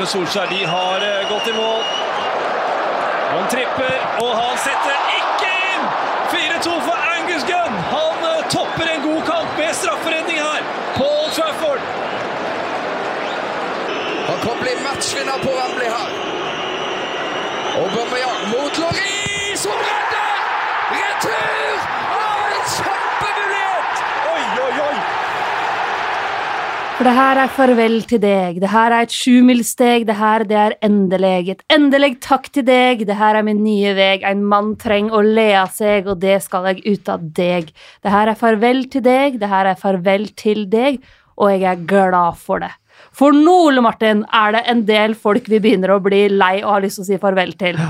Under Solskjær de har eh, gått i mål. Han tripper, og han setter ikke inn! 4-2 for Angus Gunn. Han eh, topper en god kamp med strafferedning her på Old Trafford. Han kan bli matchvinner på Wembley her. Aubameyang mot Loris som redder! Retur! Av en kjempemulighet! Oi, oi, oi! For det her er farvel til deg, det her er et sjumilssteg, det her det er endelig. Et endelig takk til deg, det her er min nye veg, en mann trenger å le av seg, og det skal jeg ut av deg. Det her er farvel til deg, det her er farvel til deg, og jeg er glad for det. For nå, Ole Martin, er det en del folk vi begynner å bli lei og har lyst til å si farvel til.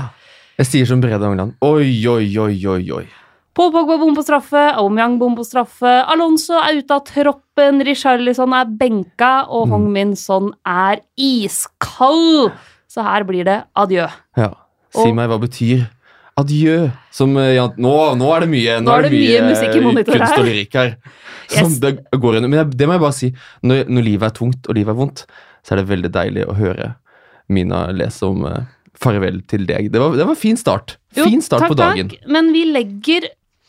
Jeg sier som Brede Angland. Oi, oi, oi, oi, oi. Paul Pogba bom på straffe, Aumyang bom på straffe, Alonso er ute av troppen, Richarlison er benka, og Hong Min Son er iskald. Så her blir det adjø. Ja. Si Og- meg hva betyr adjø? Som, eh, ja, nå, nå er det mye Nå er det mye monitor kunst og lyrikk her. Som Yes. det går. Men det må jeg bare si. Når, når livet er tungt og livet er vondt, så er det veldig deilig å høre Mina lese om eh, farvel til deg. Det var, det var fin start. Fin start takk, på dagen. Takk, men vi legger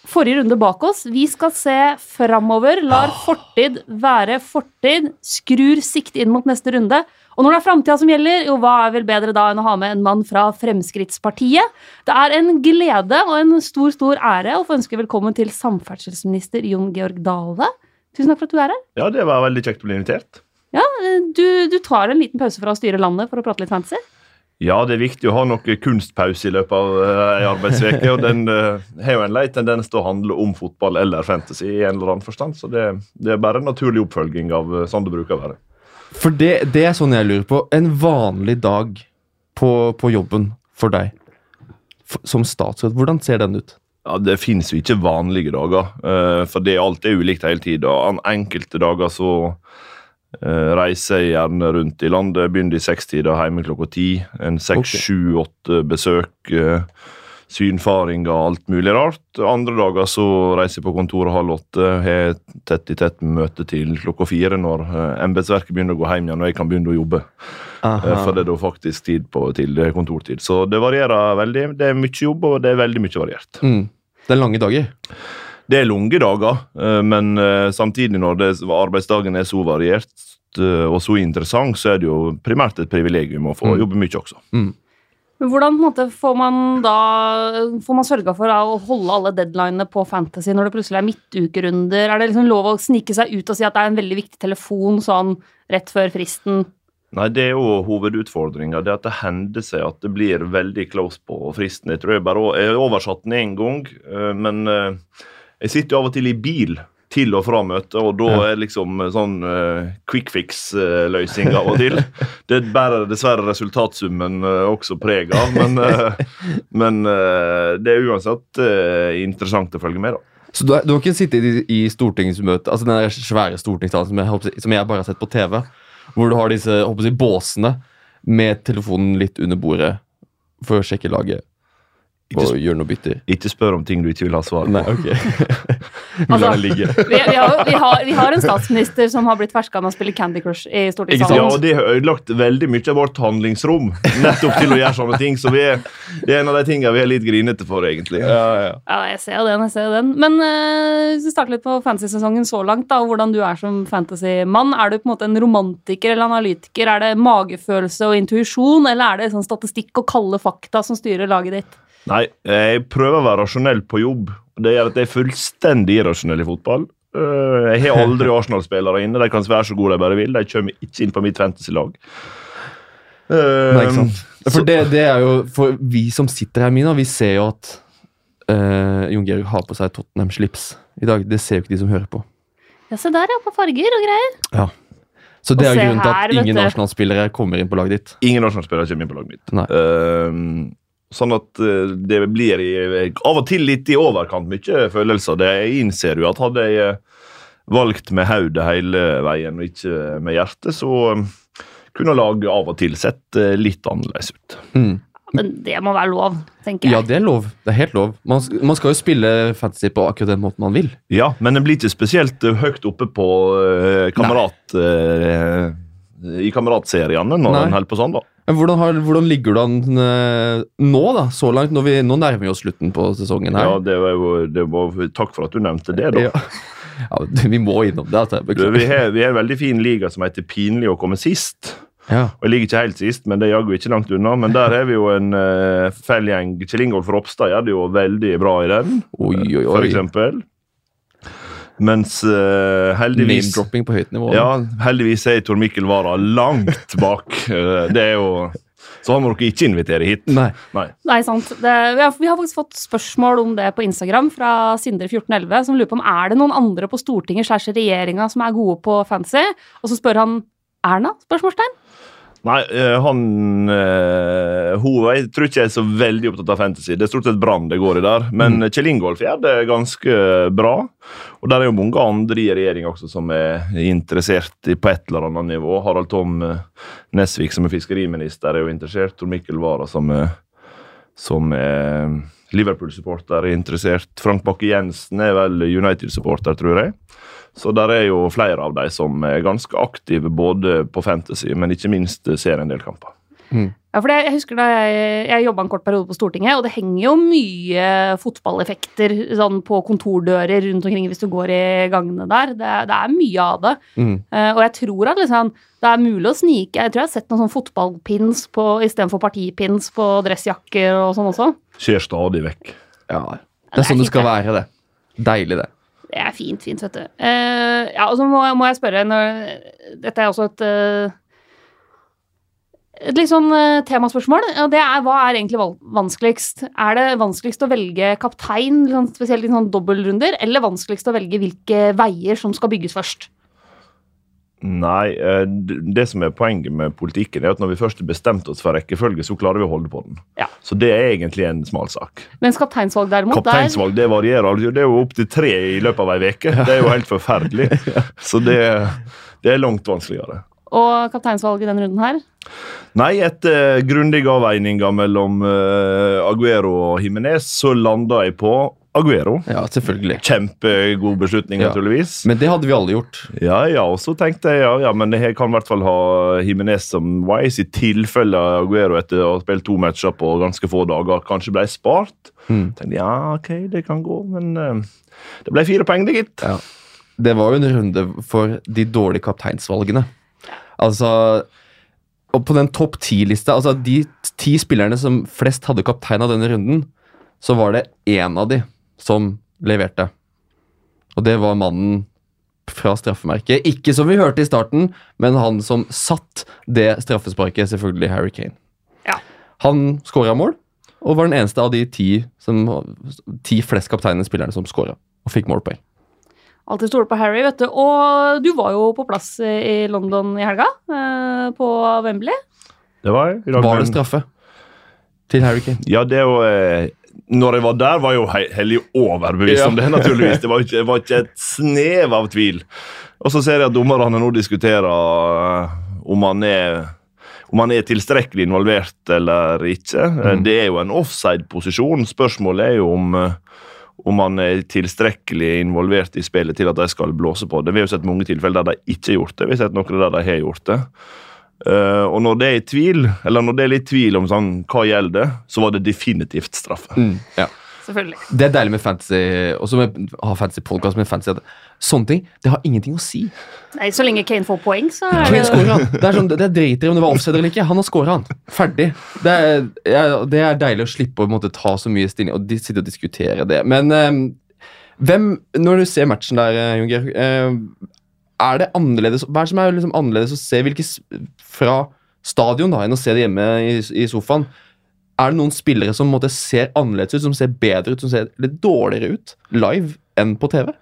forrige runde bak oss. Vi skal se framover. Lar Ah. fortid være fortid. Skrur sikt inn mot neste runde. Og når det er framtida som gjelder, jo hva er vel bedre da enn å ha med en mann fra Fremskrittspartiet? Det er en glede og en stor, stor ære å få ønske velkommen til samferdselsminister Jon Georg Dale. Tusen takk for at du er her. Ja, det var veldig kjekt å bli invitert. Ja, du, du tar en liten pause fra å styre landet for å prate litt fantasy? Ja, det er viktig å ha noe kunstpause i løpet av uh, ei arbeidsuke. og den eh, har jo en lei tendens til å handle om fotball eller fantasy i en eller annen forstand, så det, det er bare en naturlig oppfølging av eh, sånn det bruker å være. For det, det er sånn jeg lurer på. En vanlig dag på, på jobben for deg for, som statsråd, hvordan ser den ut? Ja, Det finnes jo ikke vanlige dager, eh, for det alt er ulikt hele tida. Enkelte dager så eh, reiser gjerne rundt i landet. Begynner i sekstida, hjemme klokka ti. En seks, sju, åtte besøk. Synfaring og alt mulig rart. Andre dager så reiser jeg på kontoret halv åtte. Har tett i tett møte til klokka fire når eh, embetsverket begynner å gå hjem igjen og jeg kan begynne å jobbe. Eh, For det er da faktisk tid på, til kontortid. Så det varierer veldig. Det er mye jobb, og det er veldig mye variert. Mm. Det er lange dager. Det er lange dager, eh, men eh, samtidig når det, arbeidsdagen er så variert eh, og så interessant, så er det jo primært et privilegium å få Mm. jobbe mye også. Men hvordan på en måte, får man da får man sørga for da, å holde alle deadlinene på Fantasy når det plutselig er midtukerunder? Er det liksom lov å snike seg ut og si at det er en veldig viktig telefon sånn rett før fristen? Nei, Det er jo hovedutfordringa. Det at det hender seg at det blir veldig close på fristen. Jeg tror jeg bare jeg oversatte oversatt den én gang, men jeg sitter jo av og til i bil til og fra møtet, og da er liksom sånn uh, quick fix-løsning av og til. Det bærer dessverre resultatsummen uh, også preg av, men, uh, men eh, det er uansett eh, interessant å følge med, da. Så du, har- du har ikke sittet i, i stortingsmøte, altså den svære stortingstalen som jeg, som jeg bare har sett på TV, hvor du har disse jeg båsene med telefonen litt under bordet for å sjekke laget Ikke, og gjør noe bytter? ikke spør om ting du ikke vil ha svar på. Nei, ok. Vi Altså. Vi, vi, har, vi, har, vi har en statsminister som har blitt ferska med å spille Candy Crush i stortingssalen. Ja, og det har ødelagt veldig mye av vårt handlingsrom nettopp til å gjøre sånne ting. Så vi er, det er en av de tingene vi er litt grinete for, egentlig. Ja, ja. Ja, jeg ser den. jeg ser den. Men uh, hvis vi starter litt på fantasy-sesongen så langt, da, og hvordan du er som fantasy-mann. Er du på en måte en romantiker eller analytiker? Er det magefølelse og intuisjon, eller er det sånn statistikk og kalde fakta som styrer laget ditt? Nei, jeg prøver å være rasjonell på jobb. Det gjør at jeg er fullstendig irrasjonell i fotball. Øh, Jeg har aldri Arsenal-spillere inne. De kan være så gode de bare vil. De kommer ikke inn på mitt fantasy-lag. Øh, Nei, ikke sant? For det, det er jo For vi som sitter her, Mina, vi ser jo at uh, Jon Georg har på seg Tottenham-slips i dag. Det ser jo ikke de som hører på. Ja, se der, ja. På farger og greier. Så det Og er grunnen til at ingen. Arsenal-spillere kommer inn på laget ditt. Ingen Arsenal-spillere kommer inn på laget mitt. Nei. Ehm, sånn at eh, det blir i, av og til litt i overkant mye følelser. Det, jeg innser jo at hadde jeg eh, valgt med hodet hele veien og ikke med hjertet, så eh, kunne laget av og til sett litt annerledes ut. Mm. Men det må være lov, tenker jeg. Ja, det er lov. Det er helt lov. Man, man skal jo spille fantasy på akkurat den måten man vil. Ja, men den blir ikke spesielt høyt oppe på uh, kamerat... eh, i kameratseriene når Nei. en holder på sånn, da. Men hvordan, har, hvordan ligger du an eh, nå, da? Så langt? Når vi, nå nærmer vi oss slutten på sesongen her. Ja, det var jo, det var, Takk for at du nevnte det, da. Ja. Ja, vi må innom det. Altså. Du, vi, har, vi har en veldig fin liga som heter Pinlig å komme sist. Ja. Og Jeg ligger ikke helt sist, men det er jaggu ikke langt unna. Men der har vi jo en uh, fellgjeng. Kjell Ingolf Ropstad gjør det jo veldig bra i den, Oi, oi, for eksempel. Mens uh, heldigvis Name-dropping på høyt nivå. Ja, heldigvis er Tor Mikkel Wara langt bak. Eh, det er jo Så han må dere ikke invitere hit. Nei. Nei. Nei, sant. Det, vi, har, vi har faktisk fått spørsmål om det på Instagram fra Sindre1411, som lurer på om er det noen andre på Stortinget slash regjeringa som er gode på fancy. Og så spør han Erna? spørsmålstegn. Nei, eh, han eh, Hun jeg tror ikke jeg er så veldig opptatt av fantasy. Det er stort sett Brann det går i der. Men Mm. Kjell Ingolf gjør det ganske bra. Og der er jo mange andre i regjeringa også som er interessert i på et eller annet nivå. Harald Tom eh, Nesvik som er fiskeriminister er jo interessert. Tor Mikkel Wara som er, som er Liverpool-supporter er interessert. Frank Bakke-Jensen er vel United-supporter, tror jeg. Så der er jo flere av de som er ganske aktive både på fantasy, men ikke minst ser en del kamper. Ja, for det, jeg husker da jeg, jeg jobba en kort periode på Stortinget, og det henger jo mye fotballeffekter sånn på kontordører rundt omkring hvis du går i gangene der. Det, det er mye av det. Mm. Uh, og jeg tror at liksom, det er mulig å snike Jeg tror jeg har sett noen sånn fotballpins på, istedenfor partipins på dressjakker og sånn også. Skjer stadig vekk. Ja. Det er sånn det skal være, det. Deilig, det. Det er fint, fint, vet du. Uh, ja, og så må, må jeg spørre når, Dette er også et uh, et litt sånn eh, temaspørsmål. og Det er hva er egentlig vanskeligst? Er det vanskeligst å velge kaptein, sånn, spesielt i sånn dobbeltrunder, eller vanskeligst å velge hvilke veier som skal bygges først? Nei, eh, det som er poenget med politikken, er at når vi først har bestemt oss for rekkefølge, så klarer vi å holde på den. Ja. Så det er egentlig en smal sak. Mens kapteinsvalg derimot, der Kapteinsvalg det varierer. Det er jo opptil tre i løpet av ei uke. Det er jo helt forferdelig. Så det, det er langt vanskeligere. Og kapteinsvalg i denne runden her? Nei, etter grundige avveininger mellom eh, Aguero og Jimenez, så landa jeg på Aguero. Ja, selvfølgelig. Kjempegod beslutning, Ja. naturligvis. Men det hadde vi alle gjort. Ja, ja, og så tenkte jeg ja, ja, men jeg kan i hvert fall ha Jimenez som wise i tilfelle Aguero etter å ha spilt to matcher på ganske få dager kanskje ble spart. Mm. tenkte ja, ok, det kan gå, men uh, det ble fire poeng, det, gitt. Ja. Det var jo en runde for de dårlige kapteinsvalgene. Altså Og på den topp ti-lista, altså de ti spillerne som flest hadde kaptein av denne runden, så var det én av de som leverte. Og det var mannen fra straffemerket. Ikke som vi hørte i starten, men han som satt det straffesparket, selvfølgelig Harry Kane. Ja. Han skåra mål, og var den eneste av de ti, som, ti flest kapteinende spillerne som skåra og fikk målpoeng. Alltid stole på Harry, vet du. Og du var jo på plass i London i helga, eh, på Wembley. Det var jeg. Var det straffe til Harry Kane? Ja, det er jo eh, Når jeg var der, var jeg jo he- hellig overbevist Ja. om det, naturligvis. Det var ikke, det var ikke et snev av tvil. Og så ser jeg at dommerne nå diskuterer eh, om han er om han er tilstrekkelig involvert eller ikke. Eh, Mm. Det er jo en offside-posisjon. Spørsmålet er jo om, eh, om han er tilstrekkelig involvert i spillet til at de skal blåse på det. Vi har jo sett mange tilfeller der de ikke har gjort det. Vi har sett noen der de har gjort det. Eh, og når det er i tvil, eller når det er litt tvil om sånn, hva gjelder, så var det definitivt straffe. Mm, ja. Selvfølgelig. Det er deilig med fantasy, også med ha fancy podcast med fantasy. at Sånne ting det har ingenting å si. Nei, Så lenge Kane får poeng, så er Kane det scorer han. Det er sånn, det driter i om det var offside eller ikke. Han har scora, han. Ferdig. Det er, det er deilig å slippe å måtte, ta så mye stilling og sitte og diskutere det. Men um, hvem, når du ser matchen der, Junger, eh, er det annerledes Hva er det som er liksom annerledes å se hvilke fra stadion da, enn å se det hjemme i, i sofaen? Er det noen spillere som måtte, ser annerledes ut, som ser bedre ut, som ser litt dårligere ut live enn på TV?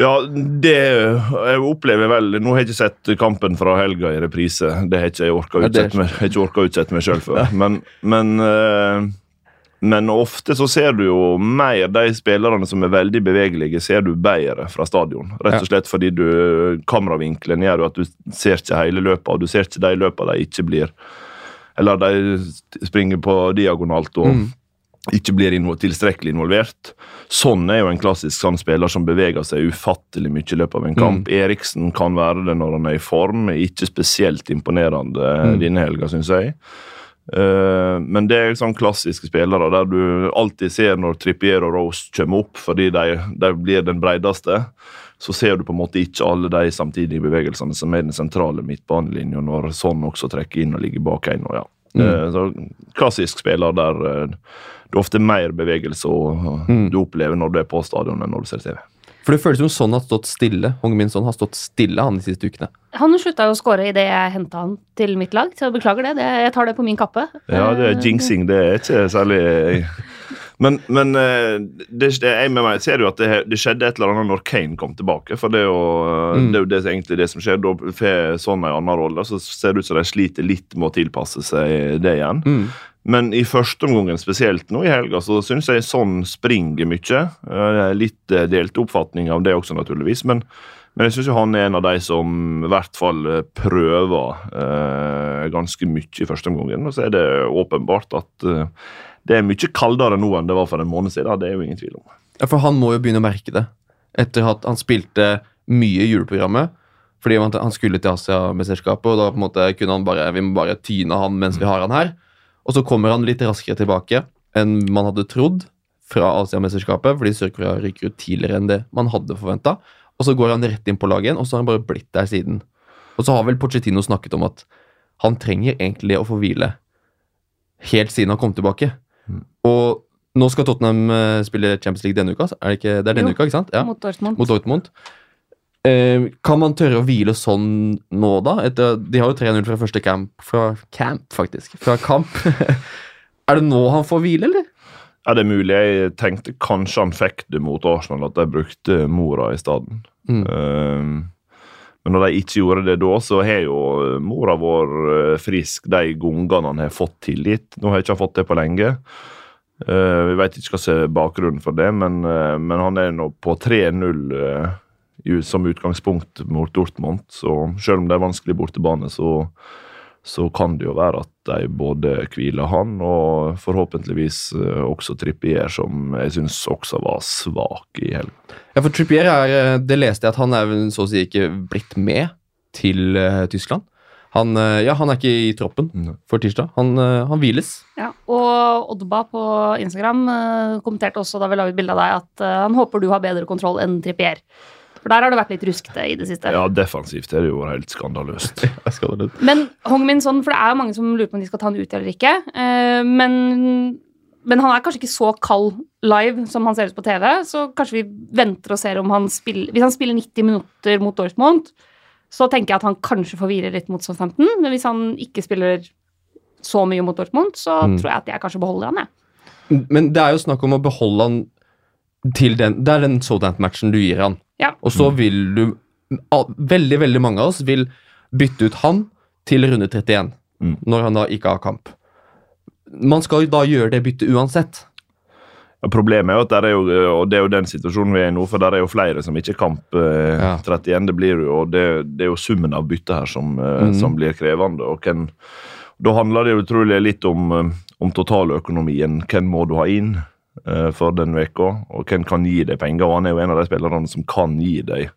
Ja, det jeg opplever vel Nå har jeg ikke sett kampen fra helga i reprise. Det har ikke jeg orka å utsette meg, jeg sjøl for. Men, men, eh, men ofte så ser du jo mer de spillerne som er veldig bevegelige, ser du bedre fra stadion. Rett og slett fordi du, kameravinkelen gjør at du ser ikke hele løpet, og du ser ikke de løpene de ikke blir Eller de springer på diagonalt. og Mm. ikke blir invo tilstrekkelig involvert. Sånn er jo en klassisk sånn spiller som beveger seg ufattelig mye i løpet av en kamp. Eriksen kan være det når han er i form. Ikke spesielt imponerende Mm. denne helga, syns jeg. Eh, men det er sånn klassiske spillere der du alltid ser når Trippier og Rose kommer opp fordi de, de blir den bredeste. Så ser du på en måte ikke alle de samtidige bevegelsene som er den sentrale midtbanelinja, når sånn også trekker inn og ligger bak en. Og ja. Mm. så klassisk spiller der eh, det er ofte mer bevegelse og Mm. du opplever når du er på stadion enn når du ser TV. For det føles som sånn har stått stille. Hongmin Son har stått stille han de siste ukene. Han slutta jo å skåre idet jeg henta han til mitt lag, så beklager det. det. Jeg tar det på min kappe. Ja, det er Eh, jinxing, det er ikke særlig Men, men eh, det, det, jeg med meg ser jo at det, det skjedde et eller annet når Kane kom tilbake. For det er jo, Mm. det, er jo det, som egentlig det som skjer. Da får sånn en annen rolle, så ser det ut som de sliter litt med å tilpasse seg det igjen. Mm. Men i første omgang, spesielt nå i helga, så syns jeg sånn springer mye. Eh, Litt eh, delt oppfatning av det også, naturligvis. Men, men jeg syns han er en av de som i hvert fall eh, prøver eh, ganske mye i første omgang. Og så er det åpenbart at eh, det er mye kaldere nå enn det var for en måned siden. Det er jo ingen tvil om. Ja, For han må jo begynne å merke det. Etter at han spilte mye i juleprogrammet. Fordi han skulle til Asia-mesterskapet, og da på en måte kunne han bare, vi må bare tyne han mens vi har han her. Og så kommer han litt raskere tilbake enn man hadde trodd fra Asiamesterskapet, fordi Sør-Korea ryker ut tidligere enn det man hadde forventa. Og så går han rett inn på laget igjen, og så har han bare blitt der siden. Og så har vel Pochettino snakket om at han trenger egentlig å få hvile helt siden han kom tilbake. Og nå skal Tottenham eh, spille Champions League denne uka. Er det, ikke, det er denne Jo. uka, ikke sant? Ja, Mot Dortmund. mot Dortmund. Eh, kan man tørre å hvile sånn nå, da? Etter, de har jo 3-0 fra første camp. Fra camp, faktisk. Fra kamp. er det nå han får hvile, eller? Ja, det er mulig. Jeg tenkte kanskje han fikk det mot Arsenal, at de brukte Mora i stedet. Mm. Um, men når de ikke gjorde det da, så har jo mora vår eh, frisk de gangene han har fått tillit. Nå har jeg ikke fått det på lenge. Eh, vi vet ikke hva som er bakgrunnen for det, men, eh, men han er nå på 3-0 eh, i- som utgangspunkt mot Dortmund. Så selv om det er vanskelig bortebane, så, så kan det jo være at de både hviler han og forhåpentligvis eh, også Trippier, som jeg syns også var svak i helgen. Ja, for Trippier er, eh, det leste jeg at han er så å si ikke blitt med til eh, Tyskland. Han, ja, han er ikke i troppen for tirsdag. Han, han hviles. Ja, og Oddba på Instagram kommenterte også da vi la ut bilde av deg, at han håper du har bedre kontroll enn Trippier. For der har det vært litt ruskete i det siste. Ja, defensivt er det jo helt skandaløst. Jeg. Men Hong Min Son, for det er jo mange som lurer på om de skal ta han ut eller ikke. eh, men, men han er kanskje ikke så kald live som han ser ut på TV, så kanskje vi venter og ser om han spiller Hvis han spiller 90 minutter mot Dortmund, så tenker jeg at han kanskje får hvile litt mot Southampton. Men hvis han ikke spiller så mye mot Dortmund, så Mm. tror jeg at jeg kanskje beholder han, jeg. Men det er jo snakk om å beholde han til den Det er den Southampton-matchen du gir han. Ja. Og så vil du Veldig, veldig mange av oss vil bytte ut han til runde 31, Mm. når han da ikke har kamp. Man skal jo da gjøre det byttet uansett. Ja, problemet er jo at der er jo, og det er jo den situasjonen vi er i nå, for der er jo flere som ikke er kamp eh, Ja. 31. Det blir jo, og det, det er jo summen av byttet her som, eh, mm. som blir krevende. og hvem, Da handler det utrolig litt om, eh, om totaløkonomien. Hvem må du ha inn eh, for den veka, og hvem kan gi deg penger? og Han er jo en av de spillerne som kan gi deg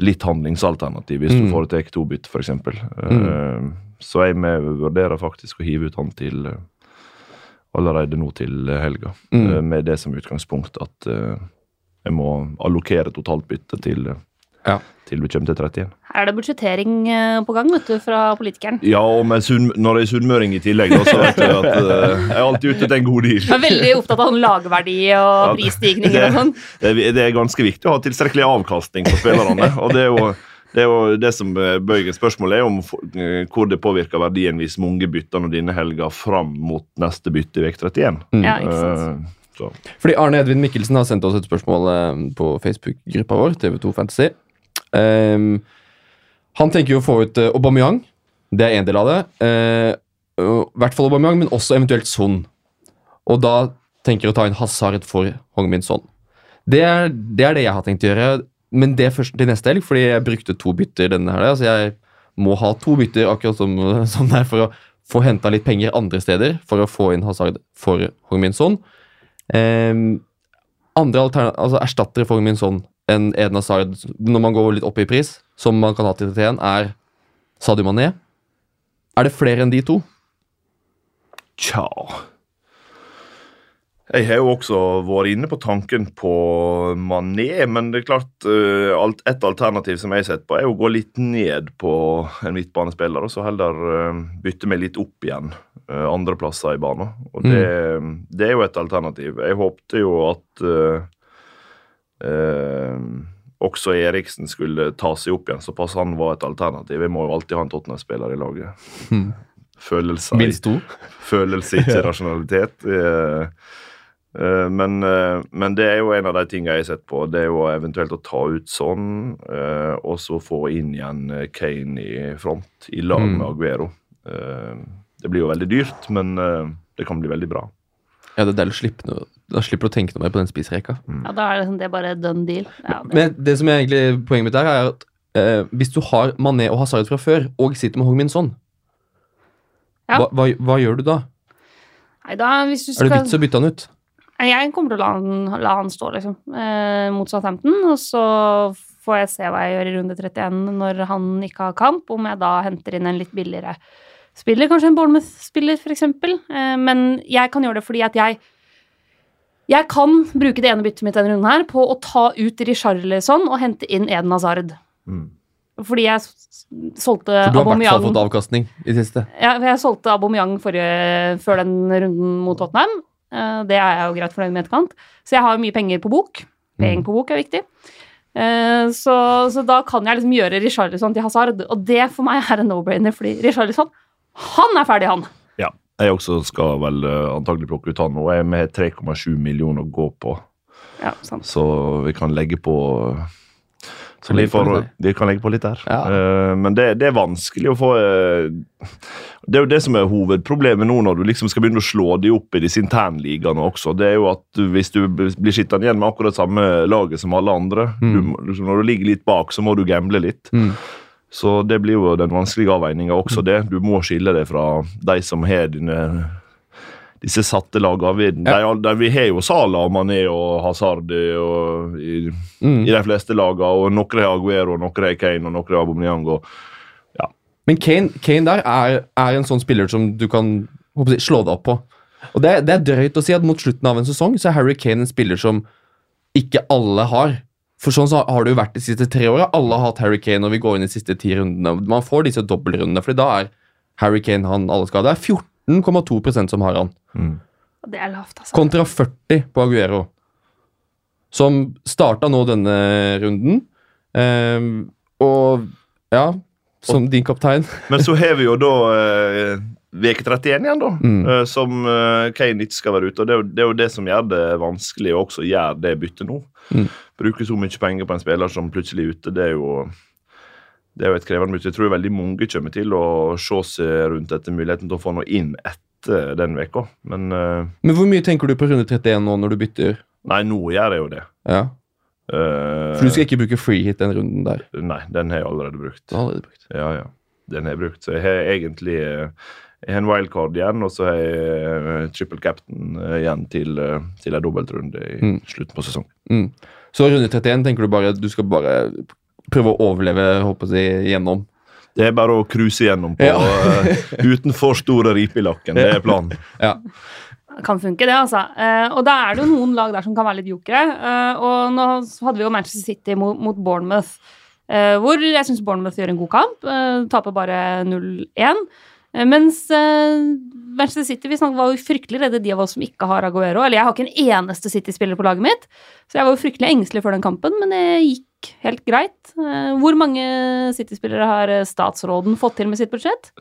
litt handlingsalternativ hvis Mm. du foretar to bytt, f.eks. Uh, så jeg med vurderer faktisk å hive ut han til eh, allerede nå til eh, helga. Mm. Eh, med det som utgangspunkt at eh, jeg må allokere totalt bytte til, eh, Ja. Til vi kommer til 31. Her er det budsjettering eh, på gang, vet du, fra politikeren. Ja, og med sunn, når det er sunnmøring i tillegg, da, så vet jeg at eh, jeg er alltid ute etter en god deal. Jeg er veldig opptatt av sånn lagerverdi og Ja, prisstigninger og sånn. Det det er ganske viktig å ha tilstrekkelig avkastning på spillerne. og det er jo det, er jo det som eh, spørsmålet, er om hvor det påvirker verdien hvis mange bytter nå denne helga fram mot neste bytte i vek 31. Ja, ikke sant. Så. Fordi Arne Edvin Mikkelsen har sendt oss et spørsmål på Facebook-gruppa vår, TV2 Fantasy. Ehm, han tenker jo å få ut uh, Aubameyang. Det er en del av det. Eh, og hvert fall Aubameyang, men også eventuelt Son. Og da tenker jeg å ta inn Hazard for Hongmin Son. Det er, det er det jeg har tenkt å gjøre, men det først til neste helg, fordi jeg brukte to bytter denne helga. Så jeg må ha to bytter akkurat som, som det er for å få henta litt penger andre steder for å få inn Hazard for Hongmin Son. Um, andre altså erstattere for Hongmin Son enn Eden Hazard når man går litt opp i pris, som man kan ha til 31, er Sadio Mané. Er det flere enn de to? Tja Jeg har jo også vært inne på tanken på Mané, men det er klart eh, Et alternativ som jeg har sett på, er å gå litt ned på en midtbanespiller, og så heller eh, bytte meg litt opp igjen uh, andre plasser i banen. Og det, det er jo et alternativ. Jeg håpte jo at eh, også Eriksen skulle ta seg opp igjen, såpass han var et alternativ. Vi må jo alltid ha en Tottenham-spiller i laget. Følelser Minst to? følelse, ikke rasjonalitet. Eh, eh, Men, eh, men det er jo en av de tingene jeg har sett på. Det er jo eventuelt å ta ut sånn, og så få inn igjen Kane i front, i lag med Mm. Aguero. Det blir jo veldig dyrt, men det kan bli veldig bra. Ja, det er deilig å slippe noe. Da slipper du å tenke noe mer på den spissrekka. Ja, da er det, sånn, det er bare done deal. Ja, det. Men det som er egentlig poenget mitt der, er at eh, hvis du har Mané og Hazard fra før, og sitter med Hong-Min Son, Ja. hva, hva, hva gjør du da? Nei, da, hvis du Er det vits å bytte han ut? Jeg kommer til å la han, la han stå, liksom, eh, mot Southampton. Og så får jeg se hva jeg gjør i runde 31 når han ikke har kamp. Om jeg da henter inn en litt billigere spiller, kanskje en Bournemouth-spiller, f.eks. Eh, men jeg kan gjøre det fordi at jeg jeg kan bruke det ene byttet mitt denne runden her på å ta ut Richarlison og hente inn Eden Hazard. Mm. Fordi jeg solgte solgte For du har i hvert fall Aubameyang fått avkastning i siste. ja, jeg solgte Aubameyang forrige, før den runden mot Tottenham. Eh, Det er jeg jo greit fornøyd med etterkant. Så jeg har mye penger på bok. Penger på bok er viktig. Eh, Så, så da kan jeg liksom gjøre Richarlison til Hazard, og det for meg er en no-brainer, fordi Richarlison, han er ferdig, han. Jeg også skal vel eh, antagelig plukke ut han nå. Jeg er med 3,7 millioner å gå på, Ja, sant. så vi kan legge på så Kan vi, får, vi kan legge på litt der. Ja. Eh, men det, det er vanskelig å få eh, Det er jo det som er hovedproblemet nå når du liksom skal begynne å slå de opp i disse internligaene også. Det er jo at du, Hvis du blir sittende igjen med akkurat samme laget som alle andre Mm. du, Når du ligger litt bak, så må du gamble litt. Mm. Så det blir jo den vanskelige avveininga også, det. Du må skille deg fra de som har dine disse satte lagene. Vi, de, de, vi har jo Sala og Mané og Hazard og, i, Mm. i de fleste lagene, og noen har Aguero, noen har Kane og noen har Aubameyang. Og, Men Kane, Kane der er, er en sånn spiller som du kan jeg, slå deg opp på. Og det, det er drøyt å si at mot slutten av en sesong så er Harry Kane en spiller som ikke alle har. For sånn så har det jo vært de siste tre åra. Alle har hatt Harry Kane, og vi går inn i de siste ti rundene. Man får disse dobbeltrundene, for da er Harry Kane han alle skal ha. Det er 14,2% som har han. Og det er lavt, altså. Kontra 40 på Aguero. Som starta nå denne runden. Um, og ja, som din kaptein. men så har vi jo da eh, veke 31 igjen, da, Mm. uh, som uh, Kane ikke skal være ute. og Det er, jo, det er jo det som gjør det vanskelig å også gjøre det byttet nå. Mm. Bruke så mye penger på en spiller som plutselig er ute, det er jo det er jo et krevende mye. Jeg tror veldig mange kommer til å se seg rundt etter muligheten til å få noe inn etter den uka. Men eh, Men hvor mye tenker du på runde 31 nå når du bytter? nei, nå gjør jeg jo det. Ja, Uh, For du skal ikke bruke free hit den runden der. Nei, den har jeg allerede brukt. Allerede brukt. Ja, ja. Den har jeg brukt. Så jeg har egentlig eh, jeg har en wildcard igjen, og så har jeg eh, triple captain eh, igjen til, eh, til en dobbeltrunde i Mm. slutten på sesongen. Mm. Så runde 31 tenker du bare du skal bare prøve å overleve håper jeg, gjennom. Det er bare å cruise gjennom på, Ja. uten for store riper i lakken. Det er planen. Ja. Kan funke, det, altså. Eh, og da er det jo noen lag der som kan være litt jokere. Eh, og nå hadde vi jo Manchester City mot, mot Bournemouth, eh, hvor jeg syns Bournemouth gjør en god kamp. taper bare 0-1. Eh, mens eh, Manchester City vi snakket, var jo fryktelig redde, de av oss som ikke har Aguero. Eller jeg har ikke en eneste City-spiller på laget mitt, så jeg var jo fryktelig engstelig før den kampen, men det gikk helt greit. Eh, hvor mange City-spillere har statsråden fått til med sitt budsjett?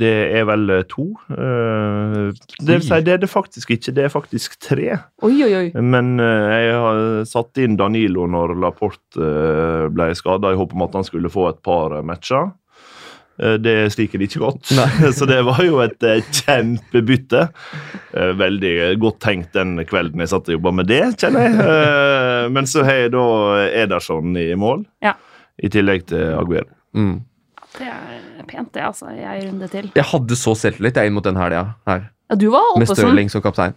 Det er vel to. Det vil si, det er det faktisk ikke. Det er faktisk tre. Oi, oi, oi. Men jeg har satt inn Danilo når Laporte ble skada, i håp om at han skulle få et par matcher. Eh, Det sliker de ikke godt, så det var jo et eh, kjempebytte. Eh, Veldig godt tenkt den kvelden jeg satt og jobba med det, kjenner jeg. Eh, Men så har jeg da Ederson i mål, Ja. i tillegg til Aguero. Mm. Det er pent, det, altså. I ei runde til. Jeg hadde så selvtillit jeg inn mot den helga her, Ja, du var med Stirling som kaptein.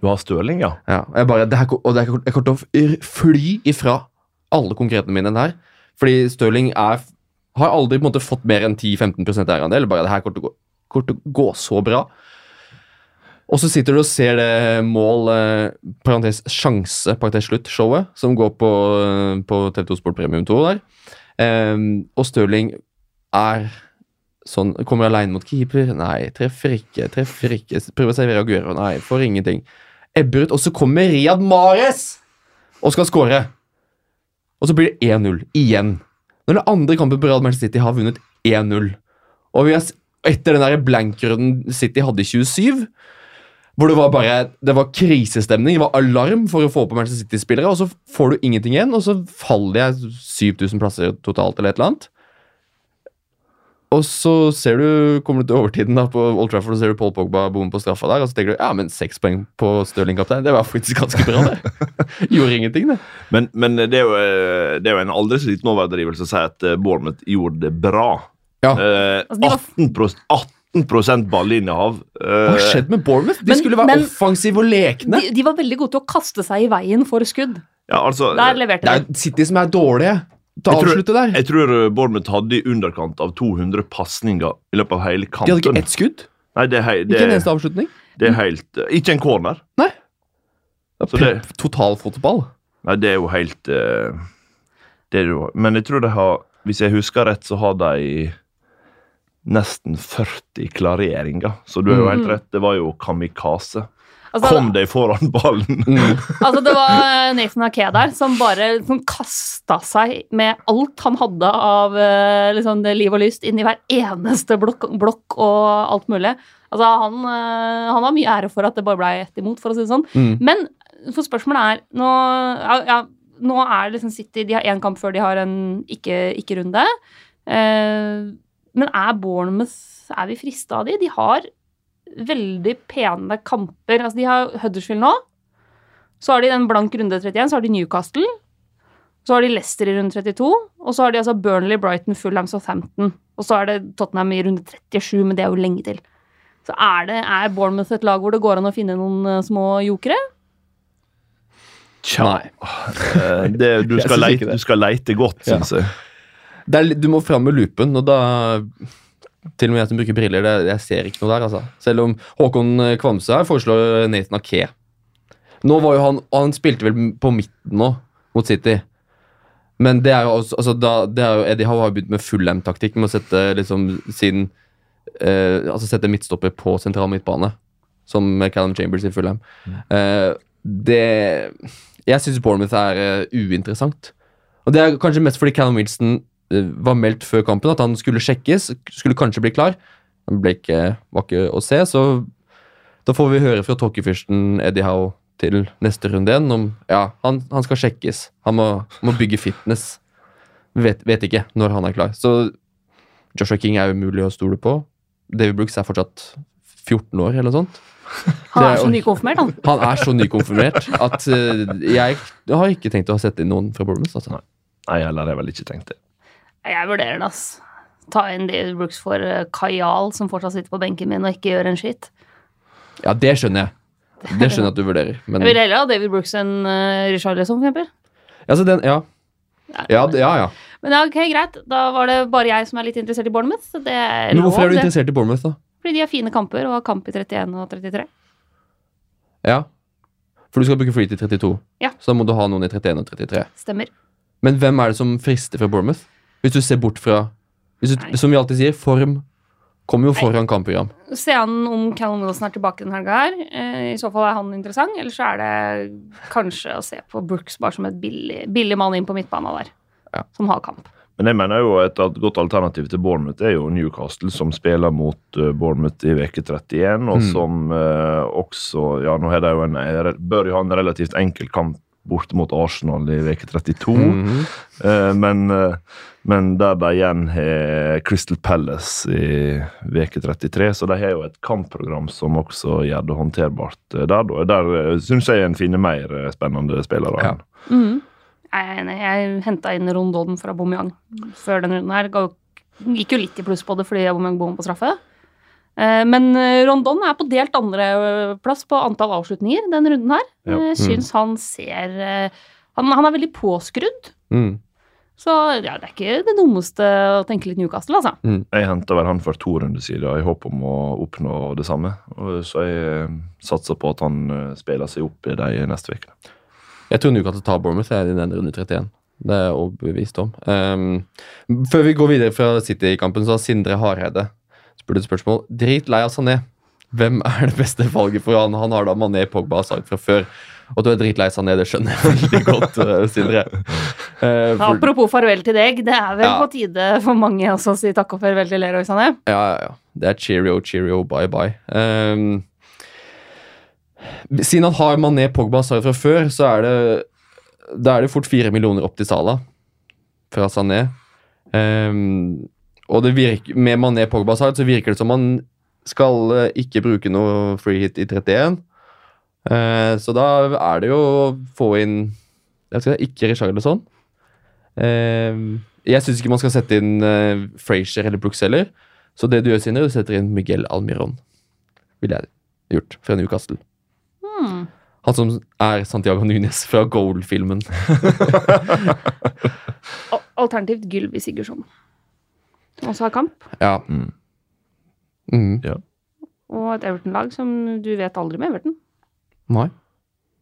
Du har Stirling, ja. Ja, jeg bare, det her, og det her, jeg kommer til å fly ifra alle konkretene mine den her. Fordi Stirling er, har aldri på en måte fått mer enn 10-15 eierandel. Bare det her kommer til å gå, så bra. Og så sitter du og ser det mål, eh, parentes sjanse, parentes slutt, showet, som går på, eh, på TV2 Sport Premium 2 der. Eh, og Stirling er sånn Kommer aleine mot keeper. Nei, treffer ikke. Treffer ikke. Prøver å servere Aguero. Nei, får ingenting. Ebber ut. Og så kommer Riyad Mares og skal skåre. Og så blir det 1-0 igjen. Når den andre kampen på Real Manchester City har vunnet 1-0. Og vi har, etter den der blankrunden City hadde i 27, hvor det var bare det var krisestemning, det var alarm for å få på Manchester City-spillere, og så får du ingenting igjen, og så faller jeg 7000 plasser totalt, eller et eller annet. Og så ser du, kommer du til overtiden da på Old Trafford og ser du Paul Pogba bomme på straffa der, og så tenker du ja, men seks poeng på Stirling-kaptein, det var faktisk ganske bra, det. Gjorde ingenting, det. Men, men det, er jo, eh, det er jo en aldri så liten overdrivelse å si at eh, Bournemouth gjorde det bra. Ja. Eh, Altså, de var- 18, 18 ballinnehav. Hva Eh, har skjedd med Bournemouth? De Men- skulle være men- offensive og lekne. de, de var veldig gode til å kaste seg i veien for skudd. ja, altså, Der leverte Det er. City som er dårlige til å avslutte der. Jeg tror eh, Bournemouth hadde i underkant av 200 pasninger i løpet av hele kampen. De hadde ikke ett skudd. Nei, det er, hei, det, Ikke en eneste avslutning. det er helt eh, Ikke en corner. Nei. Totalfotball. Nei, det er jo helt eh, det er jo, Men jeg tror de har Hvis jeg husker rett, så har de nesten 40 klareringer. Så du er jo Mm. helt rett. Det var jo kamikaze. Altså, Kom deg foran ballen! Mm. altså, det var Nathan Ake der som bare som kasta seg med alt han hadde av eh, liksom, liv og lyst inn i hver eneste blokk, blokk og alt mulig. Altså, han, eh, han har mye ære for at det bare ble ett imot, for å si det sånn. Mm. Men for spørsmålet er Nå, ja, ja, nå er liksom City De har én kamp før de har en ikke-runde. eh, men er Bournemouth Er vi frista av de? De har veldig pene kamper. Altså, de har Huddersfield nå. Så har de den blank runde 31, så har de Newcastle. Så har de Leicester i runde 32, og så har de altså Burnley, Brighton, Fulham, Southampton. Og så er det Tottenham i runde 37, men det er jo lenge til. Så er, det, er Bournemouth et lag hvor det går an å finne noen eh, små jokere? Tja. Nei. Det, du, skal leite, du skal leite godt, Ja. syns jeg. Det er, du må fram med lupen, og da Til og med jeg som bruker briller, det, jeg ser ikke noe der, altså. Selv om Håkon Kvamse her foreslår Nathan Ake. Nå var jo han Han spilte vel på midten nå, mot City. Men det er jo også altså da, det er jo, Eddie Howe har begynt med full-M-taktikk med å sette liksom sin eh, Altså sette midtstopper på sentral midtbane, som Callum Chambers i full-M. Eh, det Jeg syns Bournemouth er uh, uinteressant. Og det er kanskje mest fordi Callum Wilson eh, var meldt før kampen at han skulle sjekkes, skulle kanskje bli klar. Han ble ikke, var ikke å se, så da får vi høre fra tåkefyrsten Eddie Howe til neste runde igjen om ja, han, han skal sjekkes. Han må, må bygge fitness. Vet, vet ikke når han er klar. Så Joshua King er umulig å stole på. David Brooks er fortsatt 14 år eller noe sånt. Han er er- så nykonfirmert, han. Han er så nykonfirmert at uh, jeg har ikke tenkt å sette inn noen fra Bournemouth. Altså. Nei, heller har jeg vel ikke tenkt det. Jeg vurderer det, ass. Ta inn David Brooks for uh, Kajal, som fortsatt sitter på benken min og ikke gjør en skitt. Ja, det skjønner jeg. Det skjønner jeg at du vurderer. Men Jeg vil heller ha David Brooks enn uh, Richarlison, for eksempel. altså, den, ja. Ja, det- ja, ja. Men ja, ok, greit. Da var det bare jeg som er litt interessert i Bournemouth. så Det er Men hvorfor er du det. interessert i Bournemouth, da? Fordi de har fine kamper og har kamp i 31 og 33. Ja. For du skal bruke free til 32, Ja. så da må du ha noen i 31 og 33. Stemmer. Men hvem er det som frister fra Bournemouth? Hvis du ser bort fra hvis du, Som vi alltid sier, form kommer jo foran kampprogram. Se an om Callum Wilson er tilbake denne helga her. Eh, I så fall er han interessant. Eller så er det kanskje å se på Brooks bare som et billig, billig mann inn på midtbanen der. Ja. Som har kamp. Men jeg mener jo et godt alternativ til Bournemouth er jo Newcastle, som spiller mot eh, Bournemouth i veke 31, og Mm. som eh, også Ja, nå har de jo en, bør jo ha en relativt enkel kamp borte mot Arsenal i veke 32, Mhm. eh, men, eh, men der de igjen har Crystal Palace i veke 33, så de har jo et kampprogram som også gjør det håndterbart eh, der. da. Der uh, syns jeg en finner mer eh, spennende spillere. Ja. Mm. Jeg er enig. Jeg henta inn Rondon fra Aubameyang før denne runden her. Gikk jo litt i pluss på det fordi Aubameyang bom på straffe. Eh, Men eh, Rondon er på delt andreplass på antall avslutninger denne runden her. Ja. Jeg syns han ser eh, han, han er veldig påskrudd. Mm. Så ja, det er ikke det dummeste å tenke litt Newcastle, altså. Jeg henta vel han for to runder siden i håp om å oppnå det samme. Så jeg eh, satser på at han eh, spiller seg opp i de neste ukene. Jeg tror Newcastle tar Bournemouth i den runde 31. Det er jeg overbevist om. Um, før vi går videre fra City-kampen, så har Sindre Hareide spurt et spørsmål. Drit lei av Sané. Hvem er det beste valget for han? Han har da Mané, Pogba sagt fra før. Og du er dritlei Sané, det skjønner jeg veldig godt, eh, Sindre. Uh, for, Apropos farvel til deg, det er vel Ja. på tide for mange også å si takk og farvel til Leroy Sané. Ja, ja, ja. Det er cheerio, cheerio, bye, bye. Um, siden han har Mané, Pogba Sarr fra før, så er det Da er det fort fire millioner opp til Sala fra Sané. Um, og det virker, med Mané, Pogba Sarr så virker det som han skal eh, ikke bruke noe free hit i 31. Eh, så da er det jo å få inn jeg skal si, ikke Richarlison. Ehm, jeg syns ikke man skal sette inn uh, Frazier eller Brooks heller. Så det du gjør, Sindre, du setter inn Miguel Almiron. Ville jeg gjort fra Newcastle. Hmm. Han som er Santiago Nunes fra Goal-filmen. Alternativt Gylvi Sigurdsson, som også har kamp. Ja. Mm. Mhm. Og et Everton-lag som du vet aldri med Everton. Nei.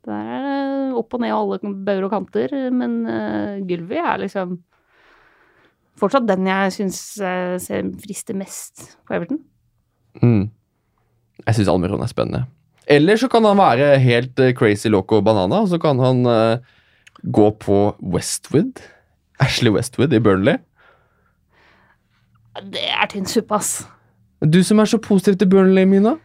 Der er det opp og ned alle bauger og kanter, men uh, Gylvi er liksom fortsatt den jeg syns uh, frister mest på Everton. Mm. Jeg syns Almiron er spennende. Eller så kan han være helt uh, crazy loco banana, og så kan han uh, gå på Westwood. Ashley Westwood i Burnley. Det er tynn suppe, ass. Du som er så positiv til Burnley, Mina.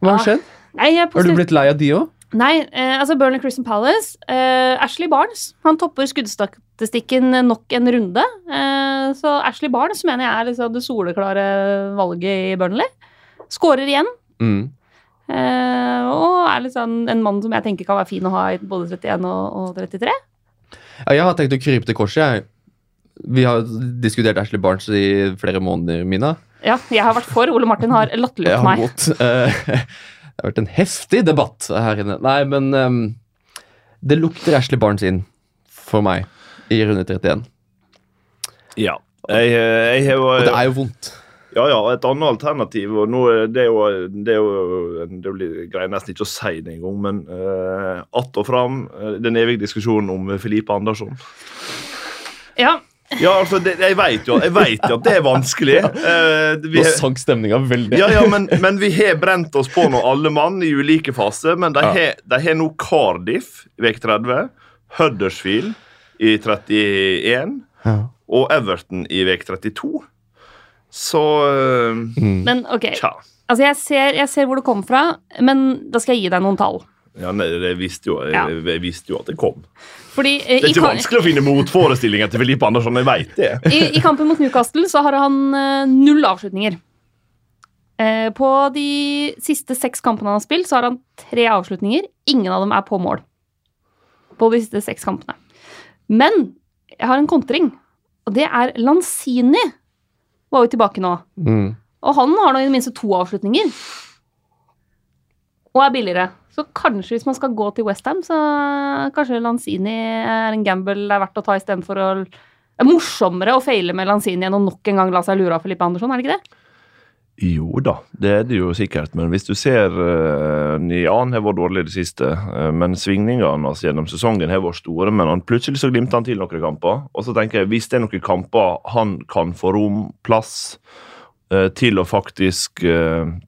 Hva har ja. skjedd? Nei, er Har du blitt lei av de òg? Nei, eh, altså Burnley Christian Palace. Eh, Ashley Barnes han topper skuddstatistikken nok en runde. Eh, så Ashley Barnes mener jeg er liksom det soleklare valget i Burnley. Skårer igjen. Mm. Eh, og er liksom en mann som jeg tenker kan være fin å ha i både 31 og, og 33. Ja, jeg har tenkt å krype til korset. jeg. Vi har diskutert Ashley Barnes i flere måneder, Mina. Ja, jeg har vært for. Ole Martin har Jeg latterliggjort har meg. mot. eh, det har vært en heftig debatt her inne. Nei, men um, det lukter Ashley Barnes inn for meg i runde 31. Ja. Jeg, jeg, jeg har Og det er jo vondt. Ja, ja, et annet alternativ og nå, det, er jo, det er jo Det blir greier nesten ikke å si det engang, men uh, att og fram eh, den evige diskusjonen om Filipe Andersson. Ja, Ja, altså, det, jeg vet jo, jeg vet jo at det er vanskelig. Uh, vi, Nå sank stemninga veldig. ja, ja, men, men vi har brent oss på noe, alle mann, i ulike faser. Men de Ja. har, nå Cardiff i uke 30, Huddersfield i 31 Ja. og Everton i uke 32. Så uh, Mm. men ok. Tja. Altså, jeg ser, jeg ser hvor det kommer fra, men da skal jeg gi deg noen tall. Ja, nei, jeg, visste jo, jeg, jeg visste jo at det kom. Fordi eh, Det er ikke vanskelig å finne motforestillinger til Filippe Andersson. Jeg vet det. i, I kampen mot Newcastle så har han eh, null avslutninger. Eh, på de siste seks kampene han har spilt, så har han tre avslutninger. Ingen av dem er på mål. På de siste seks kampene. Men jeg har en kontring, og det er Lanzini. Var jo tilbake nå. Mm. Og han har nå i det minste to avslutninger. Og er billigere. Så kanskje hvis man skal gå til Westham, så kanskje Lanzini er en gamble det er verdt å ta istedenfor å Det er morsommere å feile med Lanzini enn å nok en gang la seg lure av Filippe Andersson, er det ikke det? Jo da, det er det jo sikkert. Men hvis du ser uh, han har vært dårlig i det siste, Uh, men svingningene altså, gjennom sesongen har vært store. Men han, plutselig så glimter han til noen kamper. Og så tenker jeg, hvis det er noen kamper han kan få rom, plass, uh, til å faktisk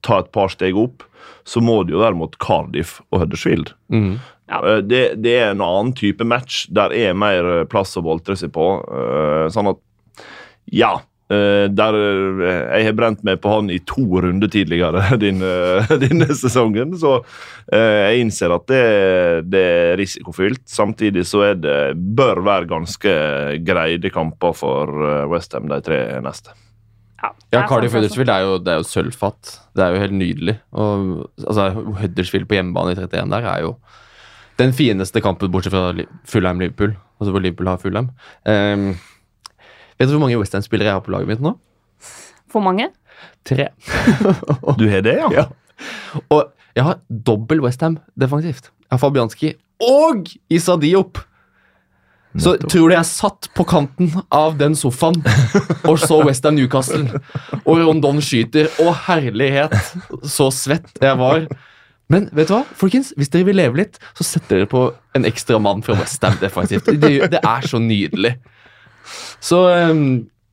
ta et par steg opp, så må det jo være mot Cardiff og Huddersfield. Mm. Ja. Eh, Det, det er en annen type match. Der er mer eh, plass å boltre seg på. eh, Sånn at Ja. eh, Der Jeg har brent meg på han i to runder tidligere denne, denne sesongen, så eh, jeg innser at det, det er risikofylt. Samtidig så er det bør være ganske greide kamper for Westham de tre neste. Ja, Ja, Cardiff. Huddersfield er jo, det er jo sølvfatt. Det er jo helt nydelig. Og, altså, Huddersfield på hjemmebane i 31 der er jo den fineste kampen, bortsett fra Li- Fulham-Liverpool. Altså hvor Liverpool har Fulheim. Um, vet du hvor mange Westham-spillere jeg har på laget mitt nå? For mange? Tre. Du har det, ja? Ja. Og jeg har dobbel Westham defensivt. Jeg har Fabianski og Issa Diop. Så Nettopp. tror du jeg satt på kanten av den sofaen og så Western Newcastle, og Rondon skyter. Å, herlighet! Så svett jeg var. Men vet du hva, folkens? Hvis dere vil leve litt, så setter dere på en ekstra mann fra Westham defensivt. Det, det er så nydelig. Så um,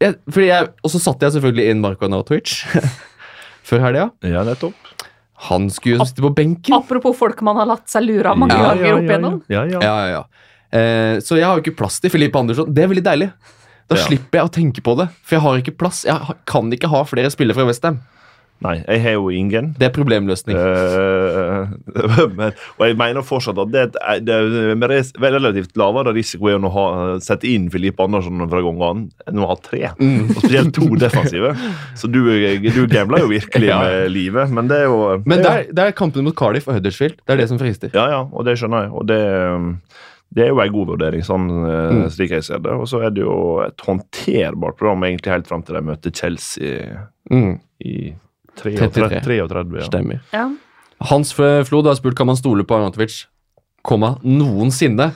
jeg, fordi jeg, Og så satte jeg selvfølgelig inn Marko Nautovic før helga. Ja, nettopp. Han skulle jo sitte på benken. Apropos folk man har latt seg lure av mange Ja, ganger ja, opp ja, igjennom. Ja, ja. Ja, ja, ja. Eh, så jeg har jo ikke plass til Filippe Andersson. Det er veldig deilig. Da Ja. slipper jeg å tenke på det, for jeg har ikke plass. Jeg kan ikke ha flere spillere fra Westham. Nei, jeg har jo ingen. Det er problemløsning. Uh, men, og jeg mener fortsatt at det, er- det er med relativt lavere risiko enn å ha, sette inn Filippe Andersson fra gang an enn å ha tre. Mm. Og spesielt to defensive. Så du, du gambler jo virkelig Ja. med livet, men det er jo Men det er det er kampene mot Cardiff og Huddersfield. Det er det som frister. Ja, ja, og det skjønner jeg. Og det, um, det er jo en god vurdering, sånn eh, Mm. slik jeg ser det. Og så er det jo et håndterbart program egentlig helt fram til de møter Chelsea Mm, i 33. 33. 33 ja. stemmer. Ja. Hans Flod har spurt kan man stole på Arnatovic komma, noensinne.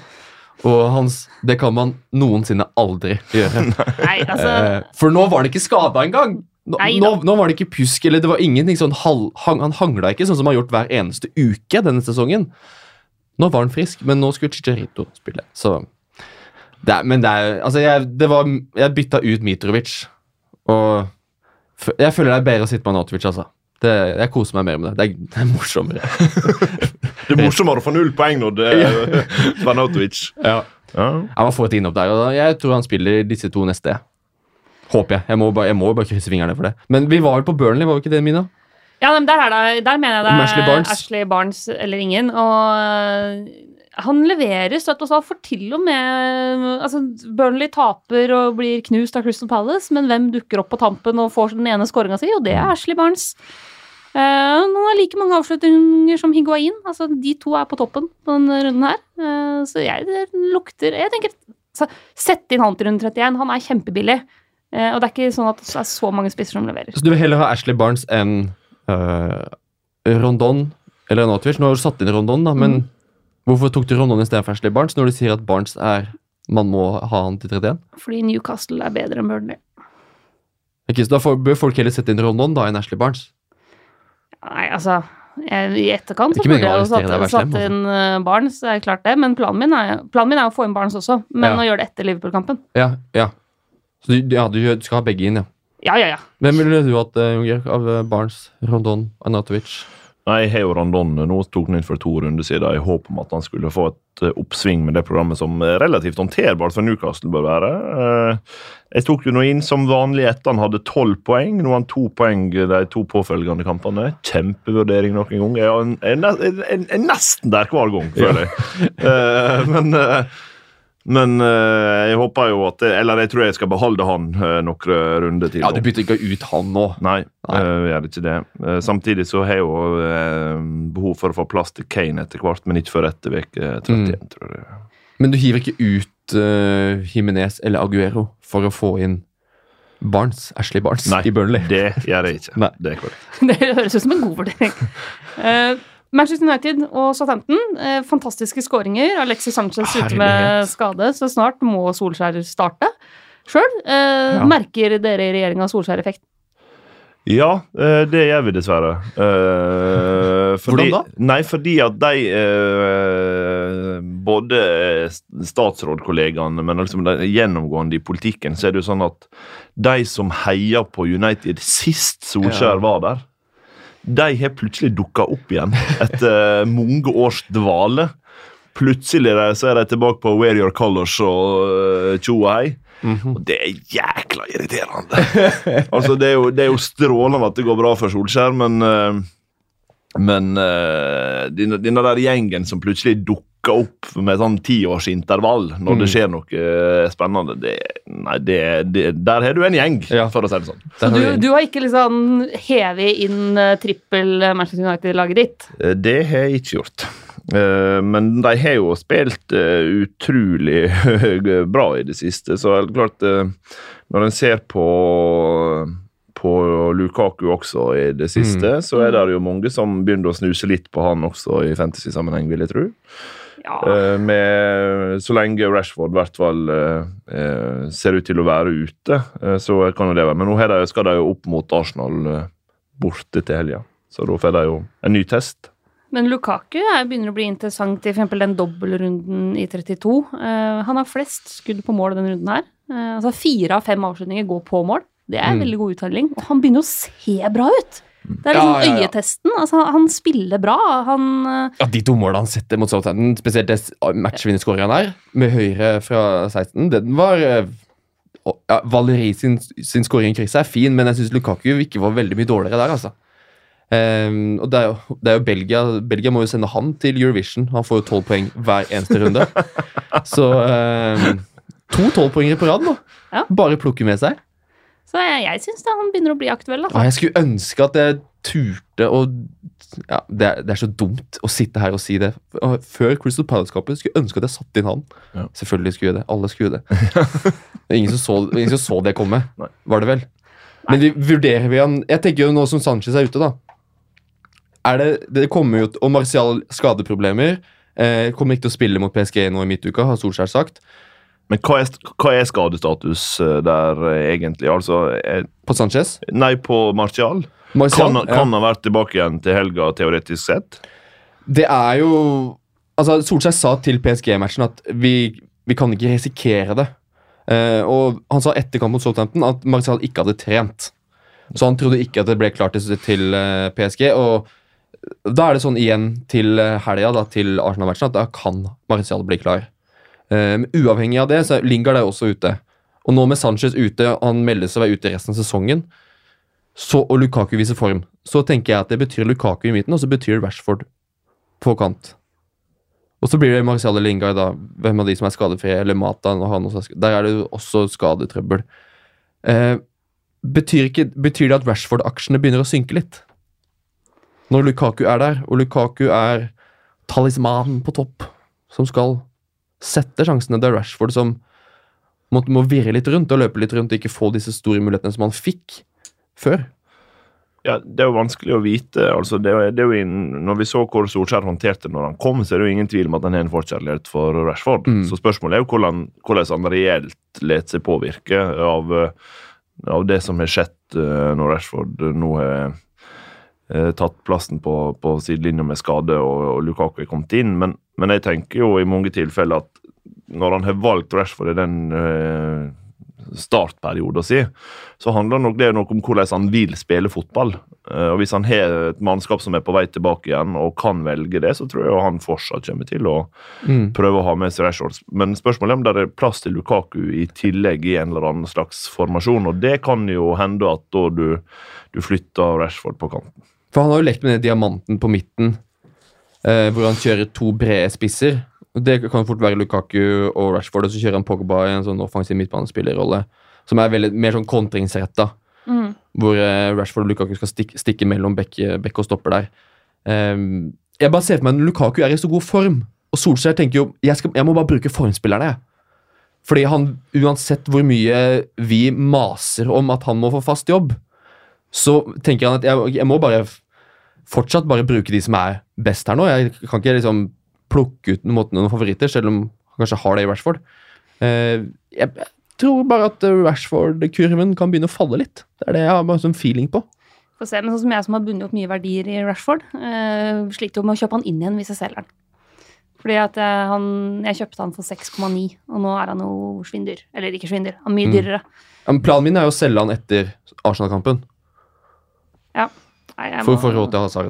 Og hans Det kan man noensinne aldri gjøre. Nei, altså Eh, For nå var han ikke skada engang! Nå, nå, nå var det ikke pjusk, eller det var ingenting sånn hal, Han hangla ikke sånn som han har gjort hver eneste uke denne sesongen. Nå var han frisk, men nå skulle Chicharito spille. Så det er, Men det er Altså, jeg, det var, jeg bytta ut Mitrovic, og jeg føler det er bedre å sitte med Anatovic, altså. Det, jeg koser meg mer med det. Det er, det er morsommere. Det er morsommere å få null poeng når det er Vanatovic. Ja. Ja. Jeg må få et innhopp der, og jeg tror han spiller disse to neste. Håper jeg. Jeg må, bare, jeg må bare krysse fingrene for det. Men vi var vel på Burnley, var vi ikke det, Mina? Ja, men der, er det, der mener jeg det er Ashley Barnes. Ashley Barnes eller ingen. Og øh, han leverer støtt og statt, for til og med altså, Burnley taper og blir knust av Crystal Palace, men hvem dukker opp på tampen og får den ene skåringa si? Og det er Ashley Barnes. Uh, han har like mange avslutninger som Higuain. Altså, de to er på toppen på denne runden her. Uh, så jeg det lukter Jeg tenker så, Sett inn han til runde 31. Han er kjempebillig. Uh, og det er ikke sånn at det er så mange spisser som leverer. Så du vil heller ha Ashley Barnes enn øh, Rondon eller Anatovic? Nå har du satt inn Rondon, da, men hvorfor tok du Rondon istedenfor Ashley Barnes når du sier at Barnes er Man må ha han til 31? Fordi Newcastle er bedre enn Burnley. Okay, så da får, bør folk heller sette inn Rondon da enn Ashley Barnes. Nei, altså jeg, I etterkant så burde jeg jo satt, satt inn uh, Barnes, det er klart det. Men planen min, er, planen min er å få inn Barnes også, men Ja. å gjøre det etter Liverpool-kampen. Ja, ja. Så du, ja, du skal ha begge inn, ja. Ja, ja, ja. Hvem ville du hatt, Jon Junger, av øh, Barnes, Rondon, Anatovic? Nei, jeg har jo Rondon nå tok han inn for to runder siden i håp om at han skulle få et eh, oppsving med det programmet som eh, relativt håndterbart for Newcastle bør være. Eh, Jeg tok jo nå inn som vanlig etter han hadde tolv poeng. Nå har han to poeng de to påfølgende kampene. Kjempevurdering nok en gang. Jeg er, nesten der hver gang, føler jeg. Ja. Men eh, men eh, jeg håper jo at det, Eller jeg tror jeg skal beholde han eh, noen runder til. Ja, du bytter ikke ut han nå. Nei, Nei. eh, vi gjør ikke det. Eh, samtidig så har jeg jo eh, behov for å få plass til Kane etter hvert, men ikke før etter uke 31, Mm. tror jeg. Men du hiver ikke ut uh, Jimenez eller Aguero for å få inn Barnes, Ashley Barnes Nei. i Burnley. Det gjør jeg ikke. Nei. Det er korrekt. Det høres ut som en god vurdering. Eh, Manchester United og Southampton, eh, fantastiske skåringer. Alexis Sanchez ute med skade, så snart må Solskjær starte sjøl. Eh, Ja. Merker dere i regjeringa Solskjær-effekt? Ja, eh, det gjør vi dessverre. Eh, fordi, Hvordan da? Nei, fordi at de eh, Både statsrådkollegaene, men liksom de, gjennomgående i politikken, så er det jo sånn at de som heier på United sist Solskjær var der, de har plutselig dukka opp igjen etter mange års dvale. Plutselig så er de tilbake på Wear Your Colors og uh, tjo og hei. Mhm. Og det er jækla irriterende. altså, det er, jo, det er jo strålende at det går bra for Solskjær, men eh, Men eh, denne, denne der gjengen som plutselig dukker opp med sånn tiårsintervall når Mm. det skjer noe eh, spennende, det, nei, det, det, der har du en gjeng, Ja. for å si det sånn. Så du, du har ikke liksom hevet inn eh, trippel eh, Manchester United-laget ditt? Det har jeg ikke gjort. Men de har jo spilt utrolig bra i det siste, så er klart Når en ser på, på Lukaku også i det siste, så er det jo mange som begynner å snuse litt på han også i fantasy-sammenheng, vil jeg tro. Ja. Eh, med, så lenge Rashford i hvert fall eh, eh, ser ut til å være ute, så kan jo det være. Men nå de, skal de jo opp mot Arsenal borte til helga, så da får de jo en ny test. Men Lukaku er, begynner å bli interessant i eksempel den dobbeltrunden i 32. Eh, han har flest skudd på mål denne runden her. Eh, altså Fire av fem avslutninger går på mål. Det er en Mm. veldig god uttelling. Og han begynner å se bra ut! Det er liksom Ja, ja, ja. øyetesten. Altså, han spiller bra. Han eh, Ja, De to målene han setter mot Southampton, spesielt det matchvinnerskåringen der, med høyre fra 16, den var eh, ja, Valeri sin, sin skåring i krysset er fin, men jeg syns Lukaku ikke var veldig mye dårligere der, altså. Um, og det er, jo, det er jo Belgia Belgia må jo sende han til Eurovision. Han får jo tolv poeng hver eneste runde. Så um, to tolvpoengere på rad nå. Ja. Bare plukke med seg. Så jeg, jeg syns han begynner å bli aktuell. Ja, Altså. jeg skulle ønske at jeg turte å ja, det, er, det er så dumt å sitte her og si det. Før Crystal Palace-kampen skulle jeg ønske at jeg satte inn han. Ja. Selvfølgelig skulle jeg det. Alle skulle det. Det ingen som så, ingen som så det komme, Nei. var det vel? Men vi, vurderer vi han Jeg tenker jo nå som Sanchez er ute, da. Er det, det kommer jo Og Martial skadeproblemer. Eh, kommer ikke til å spille mot PSG nå i midtuka, har Solskjær sagt. Men hva er, hva er skadestatus eh, der, eh, egentlig? Altså, er, På Sanchez. nei, på Martial? Martial Kan, ja. kan han være tilbake igjen til helga, teoretisk sett? Det er jo Altså, Solskjær sa til PSG-matchen at vi, vi kan ikke risikere det. Uh, og han sa etter kampen mot Southampton at Martial ikke hadde trent. Så han trodde ikke at det ble klart til, til uh, PSG. Og da er det sånn igjen til eh, helga, til Arsenal-matchen, at da kan Martial bli klar. Men uavhengig av det, så er Lingard er også ute. Og nå med Sanchez ute, han melder seg å være ute resten av sesongen, så, og Lukaku viser form, så tenker jeg at det betyr Lukaku i midten, og så betyr Rashford på kant. Og så blir det Marcial eller Lingard, da. Hvem av de som er skadefrie? Eller Mata. er Der er det jo også skadetrøbbel. Uh, betyr, ikke, betyr det at Rashford-aksjene begynner å synke litt? Når Lukaku er der, og Lukaku er talismanen på topp, som skal sette sjansene. Det er Rashford som må, må virre litt rundt og løpe litt rundt og ikke få disse store mulighetene som han fikk før. Ja, Det er jo vanskelig å vite. altså det er, det er inn, Når vi så hvor Solskjær håndterte når han kom, så er det jo ingen tvil om at han har en forkjærlighet for Rashford. Mm. Så spørsmålet er jo hvordan, hvordan han reelt lar seg påvirke av, eh, av det som har skjedd eh, når Rashford nå har eh, tatt plassen på, på sidelinja med skade og, og Lukaku er kommet inn. Men, men jeg tenker jo i mange tilfeller at når han har valgt Rashford i den eh, startperioden sin, så handler nok det nok om hvordan han vil spille fotball. Eh, og Hvis han har et mannskap som er på vei tilbake igjen og kan velge det, så tror jeg han fortsatt kommer til å Mm. prøve å ha med seg Rashford. Men spørsmålet er om det er plass til Lukaku i tillegg i en eller annen slags formasjon. Og det kan jo hende at da du, du flytter Rashford på kanten. For han har jo lekt med den diamanten på midten, eh, hvor han kjører to brede spisser. Og Det kan fort være Lukaku og Rashford, og så kjører han Pogba i en sånn offensiv midtbanespillerrolle. Som er veldig, mer sånn kontringsretta, Mm. hvor eh, Rashford og Lukaku skal stikke, stikke mellom bekk, bekk og stopper der. Ehm, jeg bare ser for meg at Lukaku er i så god form, og Solskjær tenker jo jeg, skal, jeg må bare bruke formspillerne. jeg. Fordi han, uansett hvor mye vi maser om at han må få fast jobb, så tenker han at jeg, jeg må bare fortsatt bare bruke de som er best her nå. Jeg kan ikke liksom plukke ut noen, noen favoritter, selv om han kanskje har det i Rashford. Uh, jeg, tror bare at eh, Rashford-kurven kan begynne å falle litt. Det er det jeg har bare sånn feeling på. Få se, men sånn som jeg som har bundet opp mye verdier i Rashford, uh, sliter jo med å kjøpe han inn igjen hvis jeg selger han. Fordi at jeg, han, jeg kjøpte han for 6,9, og nå er han jo svindyr. Eller ikke svindyr, han er mye Mm. dyrere. Men Planen min er jo å selge han etter Arsenal-kampen, Ja. Nei, jeg må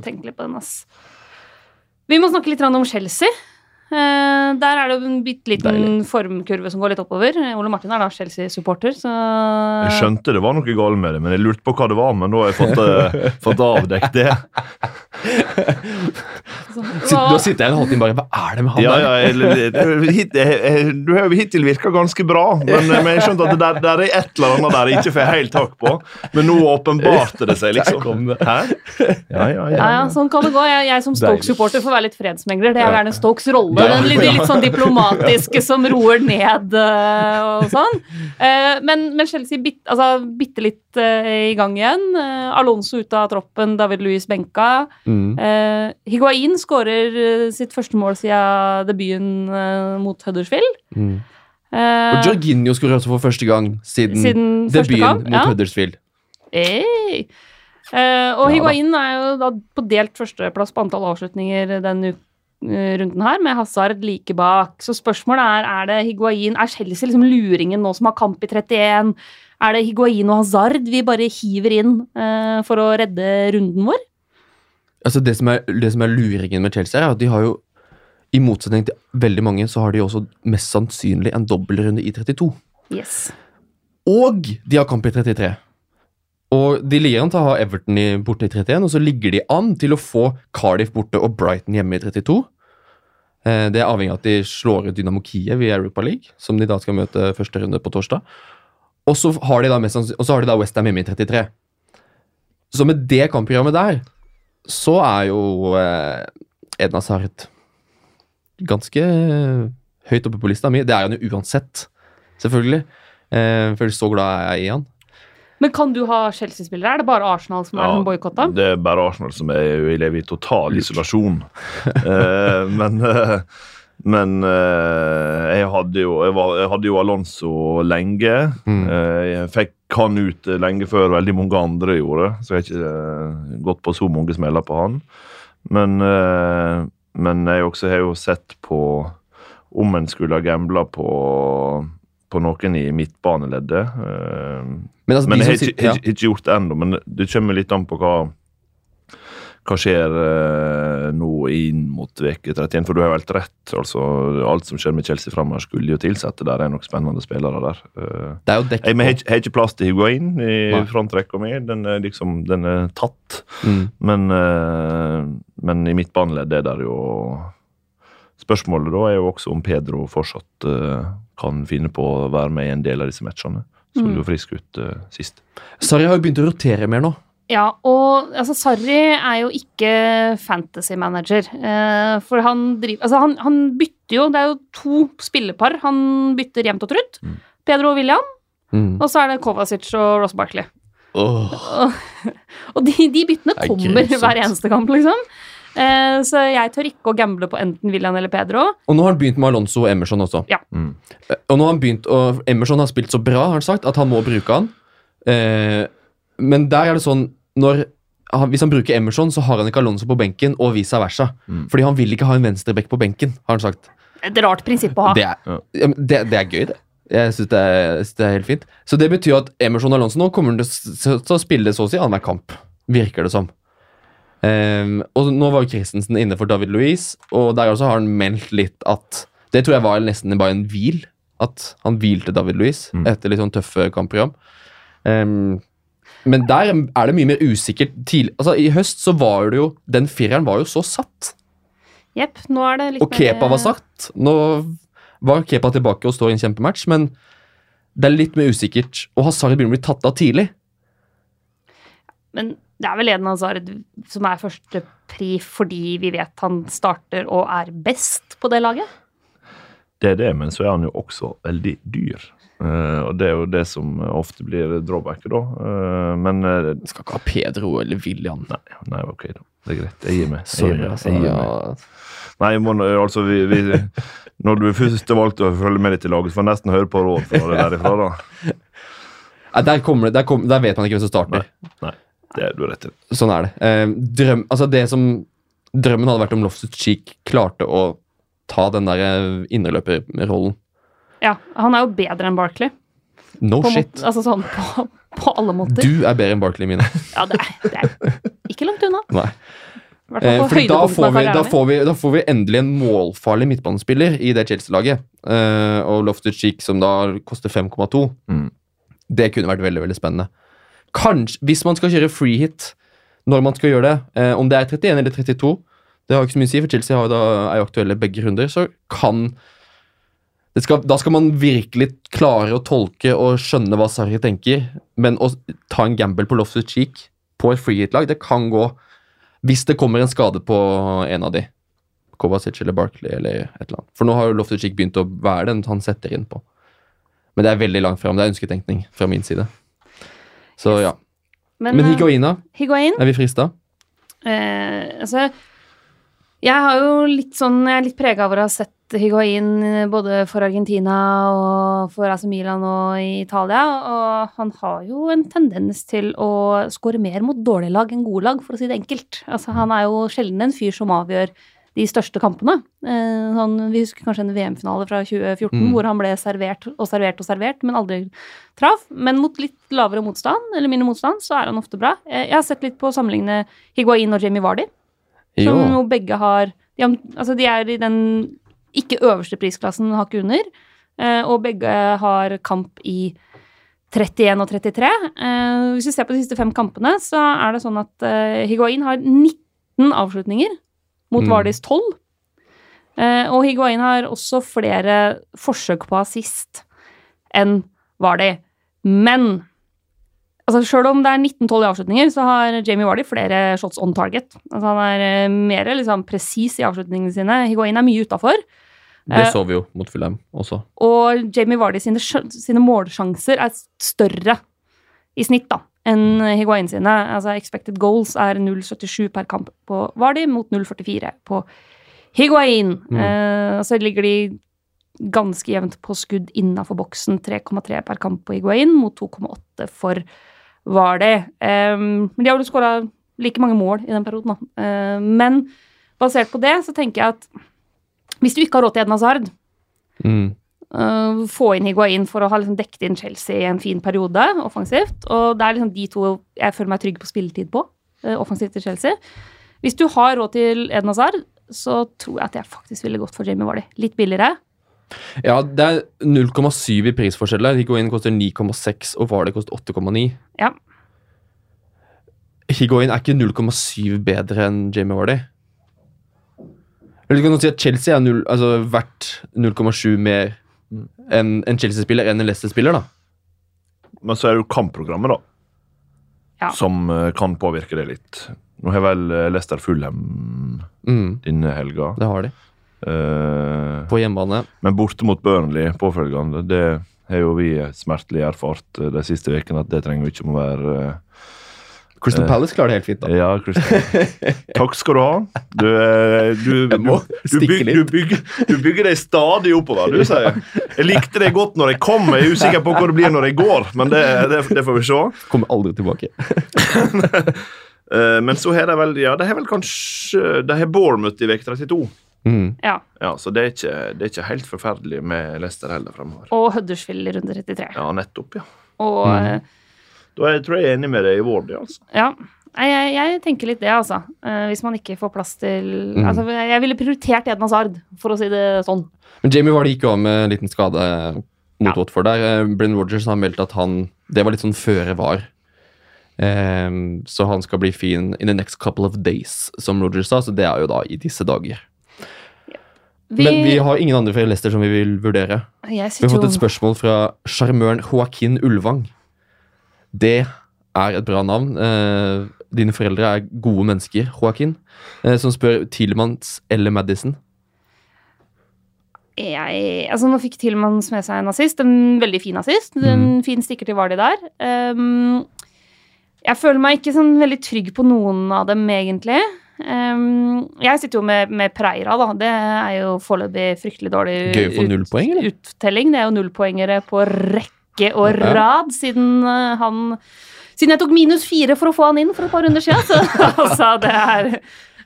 tenke litt på den, ass. Vi må snakke litt om Chelsea. Eh, der er det jo en bitte liten formkurve som går litt oppover. Ole Martin er da Chelsea-supporter, så Jeg skjønte det var noe galt med det, men jeg lurte på hva det var. Men nå har jeg fått, uh, fått avdekket det. Så sitter jeg en halvtime bare Hva er det med han Ja, der? ja, jeg, jeg, jeg, jeg, du har jo hittil virka ganske bra, men, men jeg skjønte at det der, der er et eller annet der jeg ikke får helt tak på. Men nå åpenbarte det seg, liksom. Ja, ja, ja. Ja, ja, sånn kan det gå. Jeg, jeg som Deilig. Stoke-supporter får være litt fredsmegler. Det er gjerne Stokes rolle. Ja. Den litt, litt sånn diplomatiske som roer ned eh, og sånn. Eh, men, men Chelsea bit, altså, bitte litt eh, i gang igjen. Alonso ute av troppen, David Louis benka. Mm. Higuain skårer sitt første mål siden debuten mot Huddersfield. Mm. Og Jorginho skårer også for første gang siden, siden debuten kamp. mot Ja. Huddersfield. Hey. Uh, og Ja. Higuain er jo da på delt førsteplass på antall avslutninger denne eh, runden her, med Hazard like bak. Så spørsmålet er er det Higuain Er Chelsea liksom luringen nå som har kamp i 31? Er det Higuain og Hazard vi bare hiver inn eh, for å redde runden vår? Altså det, som er, det som er luringen med Chelsea, er at de har jo I motsetning til veldig mange, så har de også mest sannsynlig en dobbeltrunde i 32. Yes. Og de har kamp i 33. Og de ligger an til å ha Everton borte i 31, og så ligger de an til å få Cardiff borte og Brighton hjemme i 32. Eh, Det er avhengig av at de slår ut Dynamo Kiev Europa League, som de da skal møte første runde på torsdag. Og så har de da, da Westham hjemme i 33. Så med det kampprogrammet der, så er jo eh, Edna Hazard ganske høyt oppe på lista mi. Det er han jo uansett, selvfølgelig. Eh, for så glad er jeg i han. Men kan du ha Chelsea-spillere? Er det bare Arsenal som er Ja, sånn boikotta? Det er bare Arsenal som er lever i total isolasjon. Eh, men eh, men eh, jeg, hadde jo, jeg, var, jeg hadde jo Alonso lenge. Mm. Eh, jeg fikk han ut lenge før veldig mange andre gjorde, så jeg har ikke eh, gått på så mange smeller på han. Men, eh, men jeg også har jo sett på om en skulle ha gambla på, på noen i midtbaneleddet. Eh, Men, altså, men jeg har ikke, ja. ikke, gjort det ennå. Men det kommer litt an på hva hva skjer eh, nå inn mot uke 31. For du har jo helt rett. altså Alt som skjer med Chelsea framover, skulle jo tilsette der er nok spennende spillere der. Eh, Det er jo dekket jeg men jeg har ikke- plass til Higuain i frontrekka mi. Den er liksom, den er tatt. Mm. Men, eh, men i midtbaneleddet er det jo Spørsmålet da er jo også om Pedro fortsatt kan finne på å være med i en del av disse matchene. Så Mm. du frisk ut uh, sist. Sarri har jo begynt å rotere mer nå. Ja, og altså, Sarri er jo ikke fantasy manager. Uh, for han driver Altså, han, han bytter jo Det er jo to spillepar han bytter jevnt og trutt. Mm. Pedro og William, Mm. og så er det Kovacic og Ross Barkley. Oh. Og de, de byttene er kommer hver eneste kamp, liksom. Eh, så jeg tør ikke å gamble på enten William eller Pedro. Og nå har han begynt med Alonso og Emerson også. Ja. Mm. Eh, Og nå har han begynt, og Emerson har spilt så bra, har han sagt, at han må bruke han. Eh, men der er det sånn når Hvis han bruker Emerson, så har han ikke Alonso på benken, og vice versa. Mm. Fordi han vil ikke ha en venstreback på benken, har han sagt. Et rart prinsipp å ha. Det er, Ja. det, det er gøy, det. Jeg syns det, det er helt fint. Så det betyr at Emerson og Alonso nå kommer til å til å spille så å si annenhver kamp. Virker det som. Ehm, og nå var jo Christensen inne for David Louise, og der også har han meldt litt at Det tror jeg var nesten bare en hvil. At han hvilte David Louise Mm. etter litt sånn tøffe kampprogram. Um, men der er det mye mer usikkert. Tidlig, altså I høst så var det jo Den fireren var jo så satt. Yep, nå er det litt Og Kepa var satt. Nå var Kepa tilbake og står i en kjempematch, men det er litt mer usikkert. Og Hazard begynner å bli tatt av tidlig. Men det er vel Eden Hazard som er førstepri fordi vi vet han starter og er best på det laget? Det er det, men så er han jo også veldig dyr. Uh, og det er jo det som ofte blir drawbacket, da. Uh, men uh, skal ikke ha Pedro eller William. nei, nei, ok, da. Det er greit. Jeg gir meg. Jeg gir meg. altså. Jeg gir meg. Nei, jeg altså, vi, vi, når du først valgte å følge med litt i laget, så får du nesten høre på råd fra det derifra, da. Nei, Der, kommer det, der, kom, der vet man ikke hvem som starter. Det er du rett i. Sånn er det. Eh, drøm, altså det som Drømmen hadde vært om Loftus Cheek klarte å ta den der eh, indreløperrollen. Ja, han er jo bedre enn Barkley. No På, shit. måte, altså sånn på, på alle måter. Du er bedre enn Barkley, mine. Ja, det er, det er ikke langt unna. Nei. I hvert fall Eh, fordi da får, vi, da, får vi, da får vi endelig en målfarlig midtbanespiller i det Chelsea-laget. Eh, og Loftus Cheek, som da koster 5,2. Mm. Det kunne vært veldig veldig spennende. Kanskje, Hvis man skal kjøre free hit når man skal gjøre det, eh, om det er 31 eller 32, Det har ikke så mye å si, for Chelsea har da, er jo aktuelle begge runder. Så kan skal, Da skal man virkelig klare å tolke og skjønne hva Sarri tenker, men å ta en gamble på Loftus Cheek på et free hit-lag, det kan gå hvis det kommer en skade på en av de. Kovacic eller Barkley eller et eller annet. For nå har jo Loftus Cheek begynt å være den han setter inn på. Men det er veldig langt fram. Det er ønsketenkning fra min side. Så ja. Men, Men eh, Higuaina, Higuain er vi frista? Eh, altså, jeg har jo litt sånn Jeg er litt prega av å ha sett Higuain eh, både for Argentina og for AC Milan og i Italia, og han har jo en tendens til å score mer mot dårlige lag enn gode lag, for å si det enkelt. Altså, han er jo sjelden en fyr som avgjør de største kampene. Eh, sånn, vi husker kanskje en VM-finale fra 2014 Mm. hvor han ble servert og servert og servert, men aldri traff. Men mot litt lavere motstand, eller mindre motstand, så er han ofte bra. Eh, jeg har sett litt på å sammenligne Higuain og Jamie Vardy. Som jo begge har de, altså de er i den ikke øverste prisklassen, hakket under. eh, Og begge har kamp i 31 og 33. Eh, Hvis vi ser på de siste fem kampene, så er det sånn at Higuain har 19 avslutninger mot Mm. Vardis 12. Eh, Og Higuain har også flere forsøk på assist enn Vardi. Men altså selv om det er 19-12 i avslutninger, så har Jamie Vardi flere shots on target. Altså han er eh, mer liksom, presis i avslutningene sine. Higuain er mye utafor. Det Eh, så vi jo mot Fulham også. Og Jamie Vardy sine, sine målsjanser er større i snitt da, enn Higuain sine. Altså expected goals er 0,77 per kamp på Vardy mot 0,44 på Higuain. Mm. Eh, så ligger de ganske jevnt på skudd innafor boksen. 3,3 per kamp på Higuain mot 2,8 for Vardy. Eh, men de har jo skåra like mange mål i den perioden, da. Eh, men basert på det så tenker jeg at hvis du ikke har råd til Eden Hazard, Mm. Uh, få inn Higuain for å ha liksom dekket inn Chelsea i en fin periode offensivt. Og det er liksom de to jeg føler meg trygg på spilletid på, uh, offensivt til Chelsea. Hvis du har råd til Eden Hazard, så tror jeg at jeg faktisk ville gått for Jamie Vardy. Litt billigere. Ja, det er 0,7 i prisforskjell der. Higuain koster 9,6, og Vardy koster 8,9. Ja. Higuain er ikke 0,7 bedre enn Jamie Vardy. Eller du kan si at Chelsea er null, altså, verdt 0,7 mer enn en Chelsea-spiller enn en Leicester-spiller, da. Men så er det jo kampprogrammet, da. Ja. Som eh, kan påvirke det litt. Nå har vel eh, Leicester Fulham Mm, denne helga. det har de. Eh, På hjemmebane. men borte mot Burnley påfølgende, det har jo vi smertelig erfart eh, de siste ukene at det trenger vi ikke å være eh, Crystal Eh, Palace klarer det helt fint, da. Ja. Takk skal du ha. Du, eh, du, du, Jeg du, byg, du, bygger, du bygger deg stadig oppover, du sier. Jeg likte det godt når jeg kom, jeg er usikker på hvor det blir når jeg går, men det, det, det får vi se. Kommer aldri tilbake. Eh, Men så har de vel ja, de har vel kanskje De har Bournemouth i uke 32. Mm. Ja. Ja, så det er, ikke, det er ikke helt forferdelig med Leicester heller fremover. Og Huddersfield i runde 33. Ja, nettopp, ja. Og Mm. Da er, tror jeg jeg er enig med deg i Wardy, altså. ja. Jeg, jeg tenker litt det, altså. Eh, hvis man ikke får plass til Mm. altså, Jeg ville prioritert Eden Hazard, for å si det sånn. Men Jamie var det ikke òg med en liten skade mot Ja. Watford der. Eh, Brenn Rogers har meldt at han Det var litt sånn føre var. Um, så han skal bli fin in the next couple of days, som Rogers sa. Så det er jo da i disse dager. Vi, Men vi har ingen andre fra Leicester som vi vil vurdere. jeg Vi har fått et spørsmål fra sjarmøren Joaquin Ulvang. Det er et bra navn. Eh, dine foreldre er gode mennesker, Joaquin. Eh, som spør Tilemans eller Madison. jeg, altså Nå fikk Tillmans med seg en assist, en veldig fin assist. En fin stikker til Vardi der. Um, jeg føler meg ikke sånn veldig trygg på noen av dem, egentlig. Um, jeg sitter jo med, med Preira, da. Det er jo foreløpig fryktelig dårlig Gøy å få null poeng, eller? uttelling. Det er jo nullpoengere på rekke og rad siden uh, han Siden jeg tok minus fire for å få han inn for et par runder siden. Så altså, det er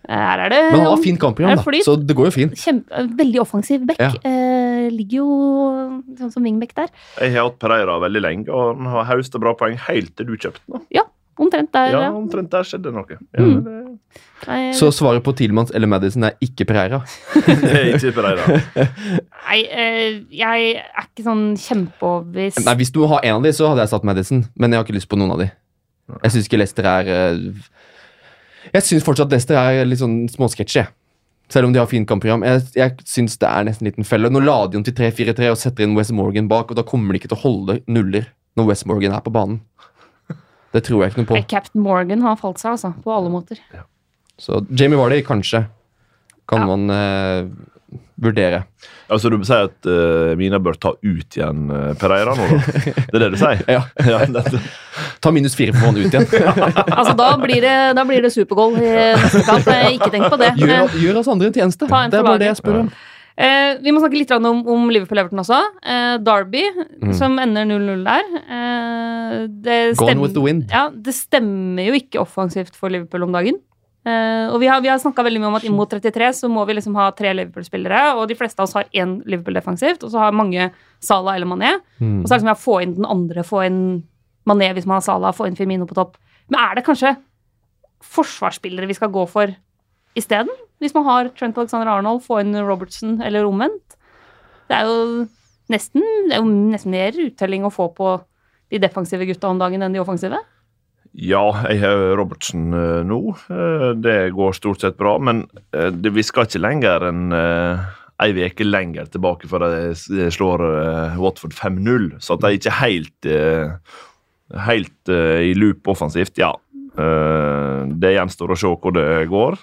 Her er det Men han har fint kampprogram, da, så det går jo fint. Kjempe, veldig offensiv back. Ja. Eh, ligger jo sånn som wingback der. Jeg har hatt Pereira veldig lenge, og han har høsta bra poeng helt til du kjøpte den. da. Omtrent der. Ja, Ja. omtrent der skjedde noe. Ja, Mm. det, Så svaret på Tilmans eller Madison er ikke Pereira. det er ikke Pereira. nei eh, jeg er ikke sånn kjempeoverbevist. Nei, Hvis du har en av de, så hadde jeg satt Madison, men jeg har ikke lyst på noen av de. Jeg syns ikke Lester er eh, Jeg syns fortsatt Lester er litt sånn småsketsjy. Selv om de har fint kampprogram. Jeg, jeg syns det er nesten en liten felle. Nå lader de om til 3-4-3 og setter inn West Morgan bak, og da kommer de ikke til å holde nuller når West Morgan er på banen. Det tror jeg ikke noe på. Eh, Captain Morgan har falt seg, altså. På alle måter. Så Jamie Vardy, kanskje, kan Ja. man uh, vurdere. Altså Du sier at uh, Mina bør ta ut igjen uh, Pereira nå, da? Det er det du sier? Ja. ja. Ta minus fire for å få han ut igjen. Altså, da blir det, da blir det supergoal i neste kamp. Eh, Ikke tenk på det. Gjør, Eh, gjør oss andre en tjeneste. Ta en Det er bare det jeg spør om. Eh, vi må snakke litt om, om Liverpool-Everton også. Eh, Derby, Mm. som ender 0-0 der. Eh, det Gone with the wind. Ja, det stemmer jo ikke offensivt for Liverpool om dagen. Eh, og vi har, vi har snakka veldig mye om at inn mot 33 så må vi liksom ha tre Liverpool-spillere, og de fleste av oss har én Liverpool defensivt, og så har mange Salah eller Mané. Mm. Og så er det liksom ja, få inn den andre, få inn Mané hvis man har Salah, få inn Firmino på topp. Men er det kanskje forsvarsspillere vi skal gå for isteden? Hvis man har Trent Alexander Arnold, få inn Robertson eller omvendt? Det er jo nesten, det er jo nesten mer uttelling å få på de defensive gutta om dagen enn de offensive. Ja, jeg har Robertsen eh, nå. Eh, det går stort sett bra. Men eh, vi skal ikke lenger enn ei uke lenger tilbake før de slår Watford 5-0. Så at de ikke er helt, helt i loop offensivt, ja. Eh, det gjenstår å se hvor det går.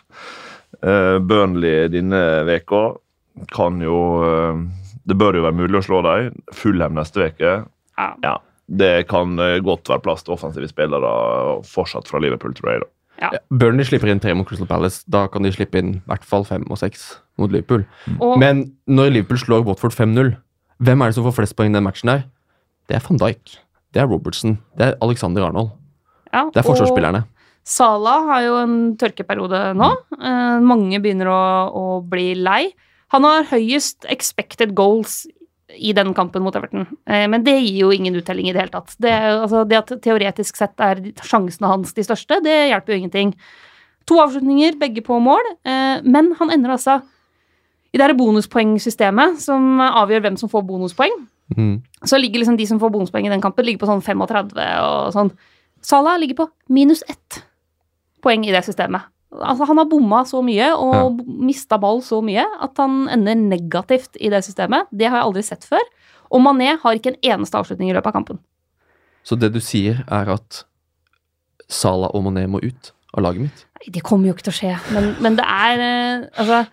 Uh, Burnley denne veka kan jo eh, Det bør jo være mulig å slå dem. Fullhem neste uke. Ja. Ja, det kan eh, godt være plass til offensive spillere fortsatt fra Liverpool, tror jeg. da. Burnley slipper inn tre mot Crystal Palace. Da kan de slippe inn i hvert fall fem og seks mot Liverpool. Mm. Men når Liverpool slår Watford 5-0, hvem er det som får flest poeng i den matchen der? Det er van Dijk. Det er Robertson. Det er Alexander Arnold. ja, Det er forsvarsspillerne. Og Salah har jo en tørkeperiode nå. Eh, mange begynner å, å bli lei. Han har høyest expected goals i den kampen mot Everton, eh, men det gir jo ingen uttelling i det hele tatt. Det, altså, det at teoretisk sett er sjansene hans de største, det hjelper jo ingenting. To avslutninger, begge på mål, eh, men han ender altså i det her bonuspoengsystemet som avgjør hvem som får bonuspoeng Mm. så ligger liksom de som får bonuspoeng i den kampen, ligger på sånn 35 og sånn. Salah ligger på minus ett poeng i det systemet. Altså, han har bomma så mye og mista ball så mye at han ender negativt i det systemet. Det har jeg aldri sett før. Og Mané har ikke en eneste avslutning i løpet av kampen. Så det du sier, er at Salah og Mané må ut av laget mitt? Nei, Det kommer jo ikke til å skje, men, men det er eh, Altså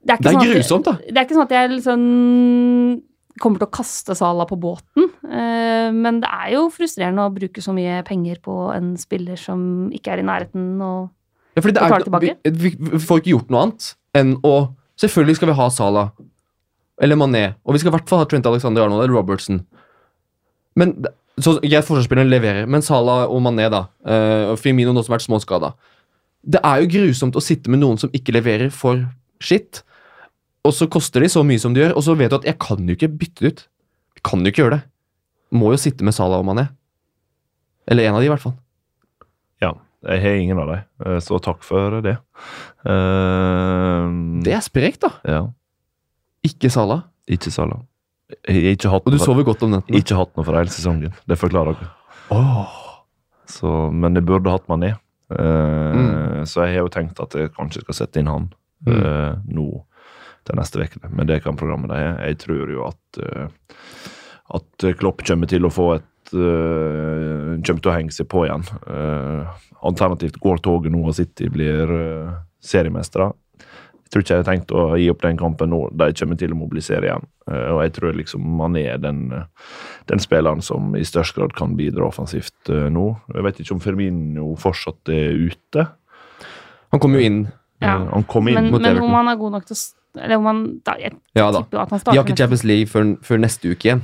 Det er, Det er sånn grusomt, da. Det er ikke sånn at jeg liksom kommer til å kaste Sala på båten, eh, men det er jo frustrerende å bruke så mye penger på en spiller som ikke er i nærheten og Ja, det Og tar er, det tilbake? vi, vi, får ikke gjort noe annet enn å Selvfølgelig skal vi ha Sala eller Mané, og vi skal i hvert fall ha Trent Alexander Arnold eller Robertson. Men, så jeg forsvarsspilleren leverer, men Sala og Mané, da, eh, og Firmino nå som har vært småskada Det er jo grusomt å sitte med noen som ikke leverer for shit, og så koster de så mye som de gjør, og så vet du at jeg kan jo ikke bytte det ut. Jeg kan jo ikke gjøre det. Må jo sitte med Salah og Mané. Eller en av de, i hvert fall. Ja, jeg har ingen av dem, eh, så takk for det. Uh, Det er sprekt, da. Ja, Ikke Salah. ikke Salah. Jeg har ikke Og du sover godt om nettene. ikke hatt noe for hele sesongen. Det forklarer dere. Så, men jeg burde hatt Mané. Uh, Mm. Så jeg har jo tenkt at jeg kanskje skal sette inn han Mm. nå til neste ukene. Men det kan programmet de er. Jeg tror jo at eh, at Klopp kommer til å få et uh, Kommer til å henge seg på igjen. Uh, alternativt går toget nå og City blir uh, seriemestere. Jeg tror ikke jeg har tenkt å gi opp den kampen nå. De kommer til å mobilisere igjen. Uh, og jeg tror liksom man er den, den spilleren som i størst grad kan bidra offensivt nå. Jeg vet ikke om Firmino fortsatt er ute. Han kom jo inn. Ja. Han kom inn Men, mot men Everton. om han er god nok til å Eller om han da, Jeg Ja da. tipper jo at han De har ikke Champions League før, før neste uke igjen.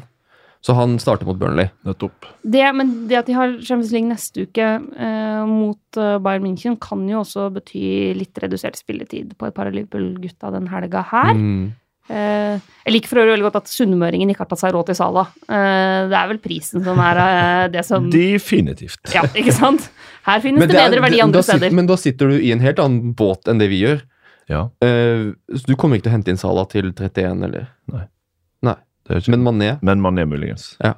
Så han starter mot Burnley. nettopp. Det, men det at de har Champions League neste uke eh, mot eh, Bayern München, kan jo også bety litt redusert spilletid på et par av Liverpool-gutta den helga her. Mm. Eh, jeg liker for øvrig veldig godt at sunnmøringen ikke har tatt seg råd til Sala. Eh, det er vel prisen som er eh, det som Definitivt. Ja, ikke sant? Her finnes det, det er- bedre verdi da andre steder. Men da sitter du i en helt annen båt enn det vi gjør. Ja, Eh, så du kommer ikke til å hente inn Salah til 31, eller det er ikke. Men Mané Men Mané, muligens. Ja.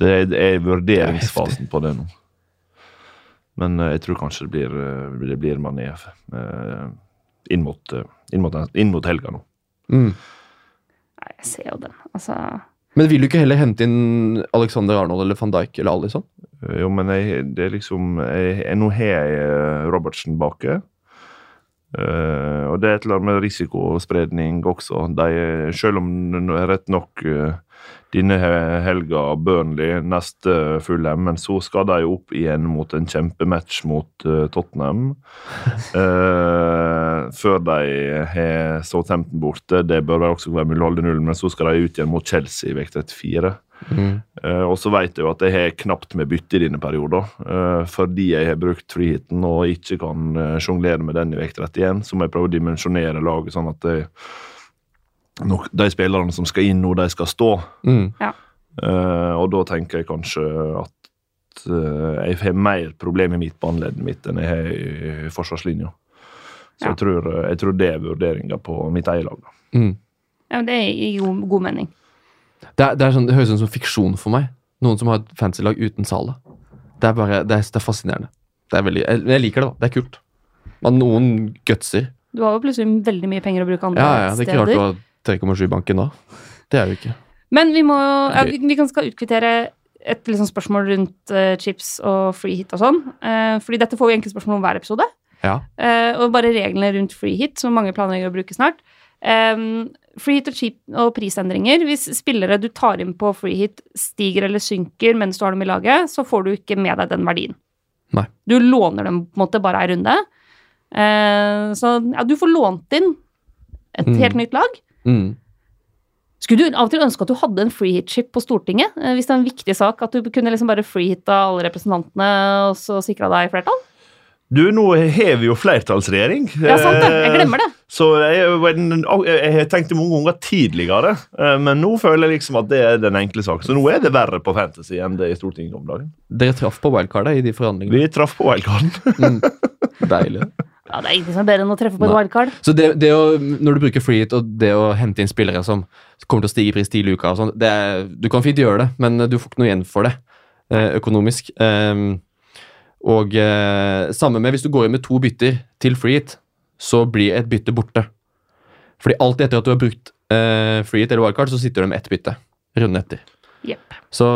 Det er, det er vurderingsfasen på det nå. Men eh, jeg tror kanskje det blir, eh, det blir Mané. Eh, inn mot, eh, inn mot, inn mot helga nå. Mm. Nei, jeg ser jo den. Altså Men vil du ikke heller hente inn Alexander Arnold eller van Dijk eller Alison? Eh, Jo, men jeg, det er liksom jeg, jeg, Nå har jeg Robertsen baki. Eh, og det er et eller annet med risikospredning også. De, selv om det rett nok uh, denne he- helga Burnley, neste Fulham, men så skal de opp igjen mot en kjempematch mot uh, Tottenham. Eh, før de har Southampton borte. Det bør vel også være mulig å holde null, men så skal de ut igjen mot Chelsea i vekt 34. Eh, og så vet jeg jo at jeg har knapt med bytte i denne perioden. Uh, fordi jeg har brukt freehiten og ikke kan uh, sjonglere med den i vekt 31, så må jeg prøve å dimensjonere laget sånn at det, nok, de spillerne som skal inn nå, de skal stå. Mm. Eh, og da tenker jeg kanskje at jeg har mer problem i midtbaneleddet mitt enn jeg har i forsvarslinja. Så Ja. jeg, tror, jeg tror det er vurderinga på mitt eget lag. da. Mm. ja, Det gir jo god mening. Det, er, det, er sånn, det høres ut som fiksjon for meg. Noen som har et fancy-lag uten Sala. Det er bare, det er, det er fascinerende. Det er veldig, jeg, jeg liker det, da. Det er kult. At noen gutser. Du har jo plutselig veldig mye penger å bruke andre Ja, ja, det er ikke rart steder. du har 3,7 i banken da. Det er jo ikke. Men vi må ja, vi, vi kan skal utkvittere et liksom spørsmål rundt uh, chips og free hit og sånn. Uh, fordi dette får vi egentlig spørsmål om hver episode. Ja. Uh, og bare reglene rundt free hit, som mange planlegger å bruke snart. Um, free hit og, cheap, og prisendringer. Hvis spillere du tar inn på free hit stiger eller synker mens du har dem i laget, så får du ikke med deg den verdien. Nei. Du låner dem på en måte bare ei runde. Eh, så ja, du får lånt inn et Mm. helt nytt lag. Mm. Skulle du av og til ønske at du hadde en freehit-chip på Stortinget? eh, Hvis det er en viktig sak, at du kunne liksom bare freehitta alle representantene og så sikra deg flertall? Du, nå har vi jo flertallsregjering. Ja, sant det. Jeg glemmer det. Eh, Så jeg, har tenkt det mange ganger tidligere, eh, men nå føler jeg liksom at det er den enkle saken. Så nå er det verre på Fantasy enn det i Stortinget om dagen. Dere traff på wildcardet i de forhandlingene. Vi traff på wildcarden. Deilig. Ja, Det er ingenting som er bedre enn å treffe på et wildcard. Så det, det å, når du bruker freehit og det å hente inn spillere som kommer til å stige i pris tidlig i uka og sånn, Du kan fint gjøre det, men du får ikke noe igjen for det eh, økonomisk. Ehm, og eh, samme med hvis du går inn med to bytter til free hit, så blir et bytte borte. Fordi alltid etter at du har brukt eh, freehit eller wildcard, så sitter du med ett bytte. Runden etter. Yep. Så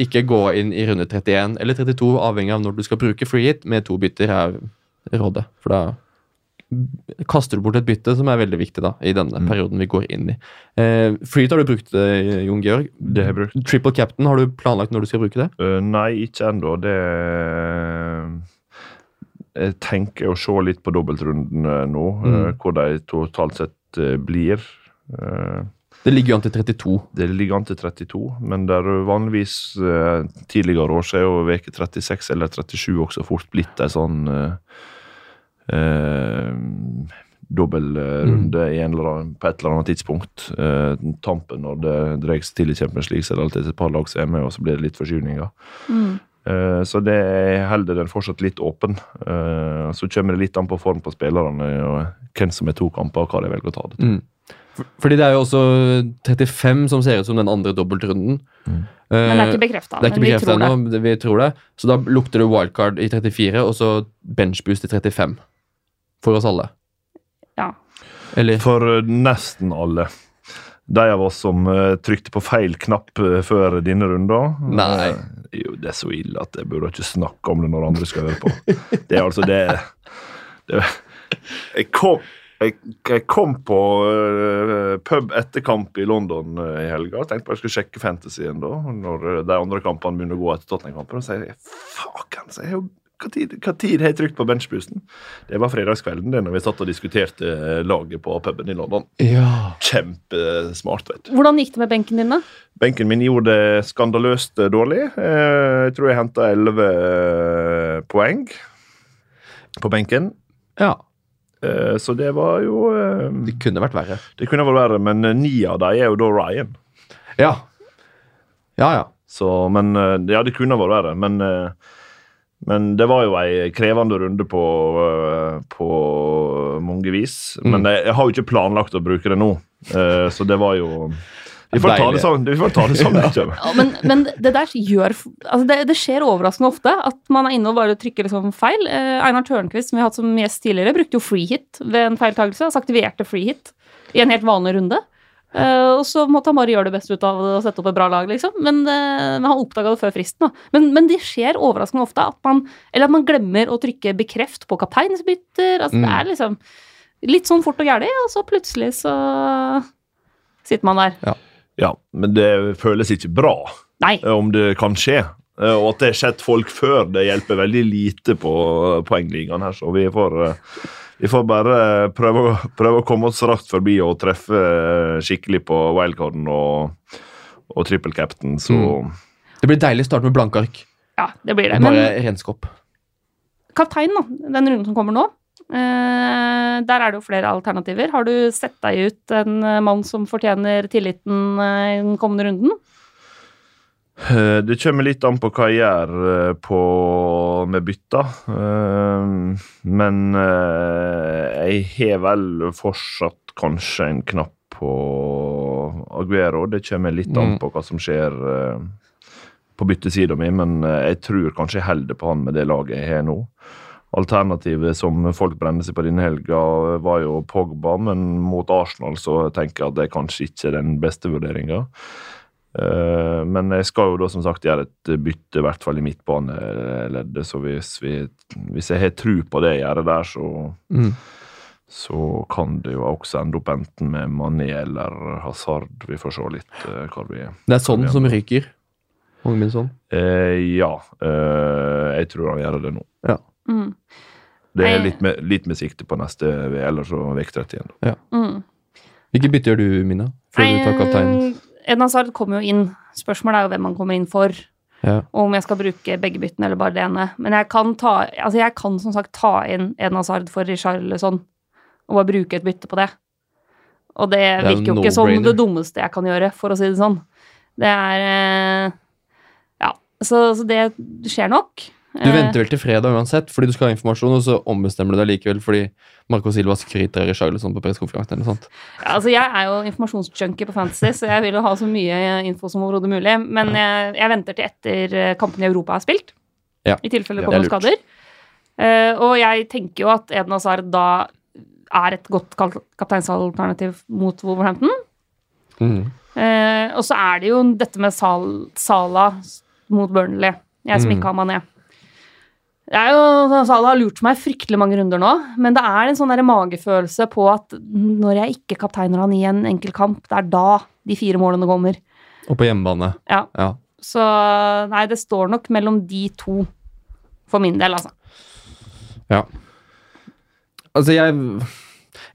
ikke gå inn i runde 31 eller 32, avhengig av når du skal bruke free hit, med to bytter er rådet. For da kaster du bort et bytte, som er veldig viktig da, i denne Mm. perioden vi går inn i. Eh, freehit har du brukt, eh, Jon Georg. Det har jeg brukt. Triple captain, har du planlagt når du skal bruke det? Uh, nei, ikke ennå. Det Jeg tenker å se litt på dobbeltrundene nå, mm. uh, hvor de totalt sett uh, blir. Eh, Det ligger jo an til 32. Det ligger an til 32, men det er vanligvis eh, tidligere år så er jo veke 36 eller 37 også fort blitt ei sånn eh, eh, dobbeltrunde i en eller annen, på et eller annet tidspunkt. Eh, tampen når det dreier seg til i Champions League, så er det alltid et par lag som er med, og så blir det litt forskyvninger. Mm. Eh, Så det holder den fortsatt litt åpen. Eh, Så kommer det litt an på form på spillerne og hvem som er to kamper, og hva de velger å ta det til. Mm. Fordi det er jo også 35 som ser ut som den andre dobbeltrunden. Mm. Eh, Men det er ikke bekrefta. Det er ikke bekreftet ennå, vi tror det. Så da lukter det wildcard i 34, og så benchboost i 35. For oss alle. Ja. Eller For eh, nesten alle. De av oss som uh, trykte på feil knapp eh, før denne runden. Nei. eh, jo, det er så ille at jeg burde ikke snakke om det når andre skal høre på. Det er altså det, det Jeg kom jeg, jeg kom på eh, pub etter kamp i London eh, i helga og tenkte på at jeg skulle sjekke fantasyen da, når eh, de andre kampene begynner å gå etter Tottenham-kampen. Og sier jeg fuck, så jeg har jo hva tid, hva tid har jeg trykt på benchboosten? Det var fredagskvelden det når vi satt og diskuterte eh, laget på puben i London. Ja. Kjempesmart, vet du. Hvordan gikk det med benken din, da? Benken min gjorde det skandaløst eh, dårlig. Eh, Jeg tror jeg henta elleve poeng på benken. ja. Eh, Så det var jo Det kunne vært verre. Det kunne vært verre, men ni av dem er jo da Ryan. Ja. Ja, ja. Så, men Ja, det kunne vært verre, men men det var jo ei krevende runde på, eh, på mange vis. Men Mm. jeg, jeg har jo ikke planlagt å bruke det nå, Eh, så det var jo Vi får ta det sånn. Vi får ta det sånn. Ja, men, men det der gjør altså det, det skjer overraskende ofte at man er inne og bare trykker liksom feil. Eh, Einar Tørnquist, som vi har hatt som gjest tidligere, brukte jo freehit ved en feiltagelse. Altså aktiverte freehit i en helt vanlig runde. Eh, og så måtte han bare gjøre det beste ut av det og sette opp et bra lag, liksom. Men, uh, men han oppdaga det før fristen, da. Men, men det skjer overraskende ofte at man Eller at man glemmer å trykke bekreft på kapteinsbytter. Altså det Mm. er liksom litt sånn fort og gæli, og så plutselig så sitter man der. Ja, men det føles ikke bra Nei. eh, om det kan skje. Eh, Og at det har skjedd folk før, det hjelper veldig lite på eh, poengligaen her. Så vi får, eh, vi får bare prøve, prøve å komme oss raskt forbi og treffe skikkelig på wildcarden og, og trippel captain, så Det blir deilig å starte med blanke ark. Ja, det blir det. Men renske opp. kaptein, da, den runden som kommer nå, Uh, der er det jo flere alternativer. Har du sett deg ut en mann som fortjener tilliten uh, i den kommende runden? Eh, Det kommer litt an på hva jeg gjør eh, på, med bytta. Eh, Men jeg har vel fortsatt kanskje en knapp på Aguero. Det kommer litt an Mm. på hva som skjer på byttesida mi, men jeg tror kanskje jeg holder på han med det laget jeg har nå. Alternativet som folk brenner seg på denne helga, var jo Pogba, men mot Arsenal så tenker jeg at det er kanskje ikke den beste vurderinga. Eh, Men jeg skal jo da som sagt gjøre et bytte, i hvert fall i midtbaneleddet. Så hvis, vi, hvis jeg har tru på det jeg gjør der, så, Mm. så kan det jo også ende opp enten med Mané eller Hazard. Vi får se litt eh, hva vi Det er sånn som ryker. Mange min sånn. eh, Ja, eh, jeg tror han gjør det nå. Mm. Det er litt med, litt med sikte på neste VL, eller så vekt 31. Ja. Mm. Hvilke bytter gjør du, Mina? Før du tar kapteinen? Eden Hazard kommer jo inn. Spørsmålet er jo hvem han kommer inn for. Ja. Og om jeg skal bruke begge byttene eller bare det ene. Men jeg kan, ta, altså jeg kan som sagt ta inn Edna Hazard for Richarlison og bare bruke et bytte på det. Og det, det virker jo ikke som det dummeste jeg kan gjøre, for å si det sånn. Det er eh, Ja, så, så det skjer nok. Du venter vel til fredag uansett, fordi du skal ha informasjon, og så ombestemmer du deg likevel fordi Marco Silva skryter av Richarlison på pressekonferansen eller sånt. Ja, altså jeg er jo informasjonsjunkie på Fantasy, så jeg vil jo ha så mye info som overhodet mulig. Men jeg, jeg venter til etter kampen kampene i Europa er spilt, Ja, i tilfelle det er kommer skader. Uh, og jeg tenker jo at Eden Hazard da er et godt kapteinsalternativ mot Wolverhampton. Mm. Uh, og så er det jo dette med Sal Sala mot Burnley, jeg som Mm. ikke har Mané. Er jo, Sala har lurt meg fryktelig mange runder nå, men det er en sånn der magefølelse på at når jeg ikke kapteiner han i en enkel kamp, det er da de fire målene kommer. Og på hjemmebane. Ja, Ja. Så nei, det står nok mellom de to for min del, altså. ja. Altså, jeg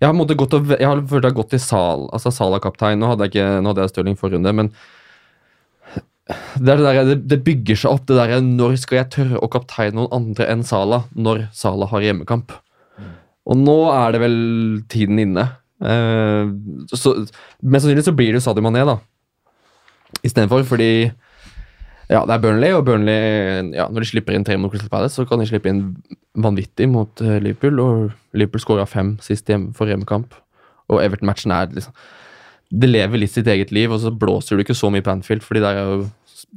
jeg har, måte gått og, jeg har følt jeg har gått til Sal, altså Sala-kaptein. Nå hadde jeg ikke, nå hadde jeg Stirling forrige runde, men det, er der, det, det bygger seg opp. det der, Når skal jeg tørre å kapteine noen andre enn Sala når Sala har hjemmekamp? Og nå er det vel tiden inne. Eh, så, mest sannsynlig så blir det Sadio Mané, da. Istedenfor, fordi ja, det er Burnley, og Burnley ja, Når de slipper inn tre mot Crystal Palace, så kan de slippe inn vanvittig mot eh, Liverpool. Og Liverpool skåra fem sist hjem, for hjemmekamp. Og Everton-matchen er liksom Det lever litt sitt eget liv, og så blåser du ikke så mye på Anfield, fordi der er jo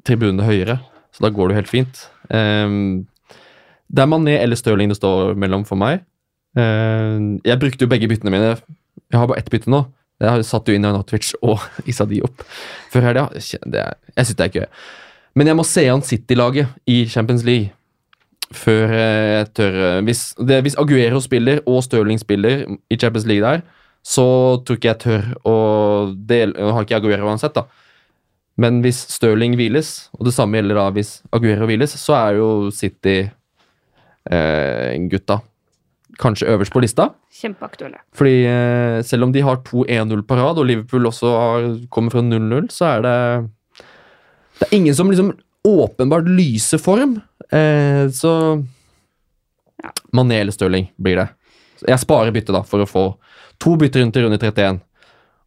tribunene høyere. Så da går det jo helt fint. Um, det er Mané eller Stirling det står mellom for meg. Ehm, jeg brukte jo begge byttene mine. Jeg har bare ett bytte nå. Jeg har satt jo inn Arnautovic og Isadi opp før helga. Er- Jeg syns det er gøy. Men jeg må se an City-laget i Champions League før eh, jeg tør eh, hvis, det, hvis Aguero spiller og Stirling spiller i Champions League der, så tror ikke jeg tør å dele har ikke Aguero uansett, da. Men hvis Stirling hviles, og det samme gjelder da hvis Aguero hviles, så er jo City eh, kanskje øverst på lista. Kjempeaktuelle. Fordi eh, selv om de har to 1-0 på rad, og Liverpool også har, kommer fra 0-0, så er det Det er ingen som liksom åpenbart lyser form. Eh, så Ja. Mané eller Stirling blir det. Jeg sparer bytte da, for å få to bytter rundt i runde 31,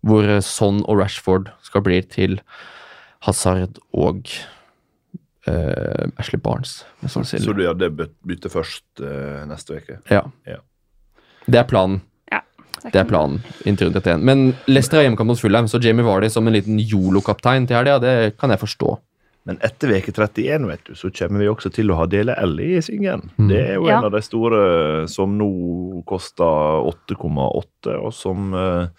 hvor eh, Son og Rashford skal bli til Hazard og uh, Ashley Barnes. Så du gjør det byt- byttet først uh, neste uke? Ja. Ja. Det er planen. Ja. er Det er planen inntil rundt 31. Men Leicester har hjemmekamp mot Fulham, så Jamie Vardy som en liten Yolo-kaptein til helga, det kan jeg forstå. Men etter veke 31 vet du, så kommer vi også til å ha Dele L i svingen. Mm. Det er jo Ja. en av de store som nå koster 8,8, og som eh,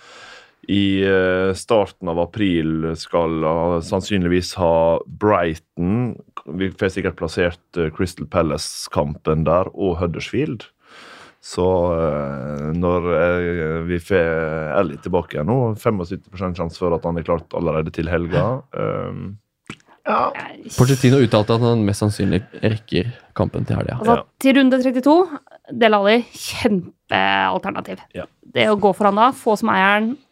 i eh, starten av april skal ha- sannsynligvis ha Brighton. Vi får sikkert plassert eh, Crystal Palace-kampen der, og Huddersfield. Så eh, når eh, vi får Ellie tilbake igjen nå, 75 sjanse for at han er klart allerede til helga. Um, ja. Pochettino uttalte at han mest sannsynlig rekker kampen til helga. Altså, Til runde 32, Del Alli, kjempealternativ. Ja. Det å gå foran da, få som eieren eh,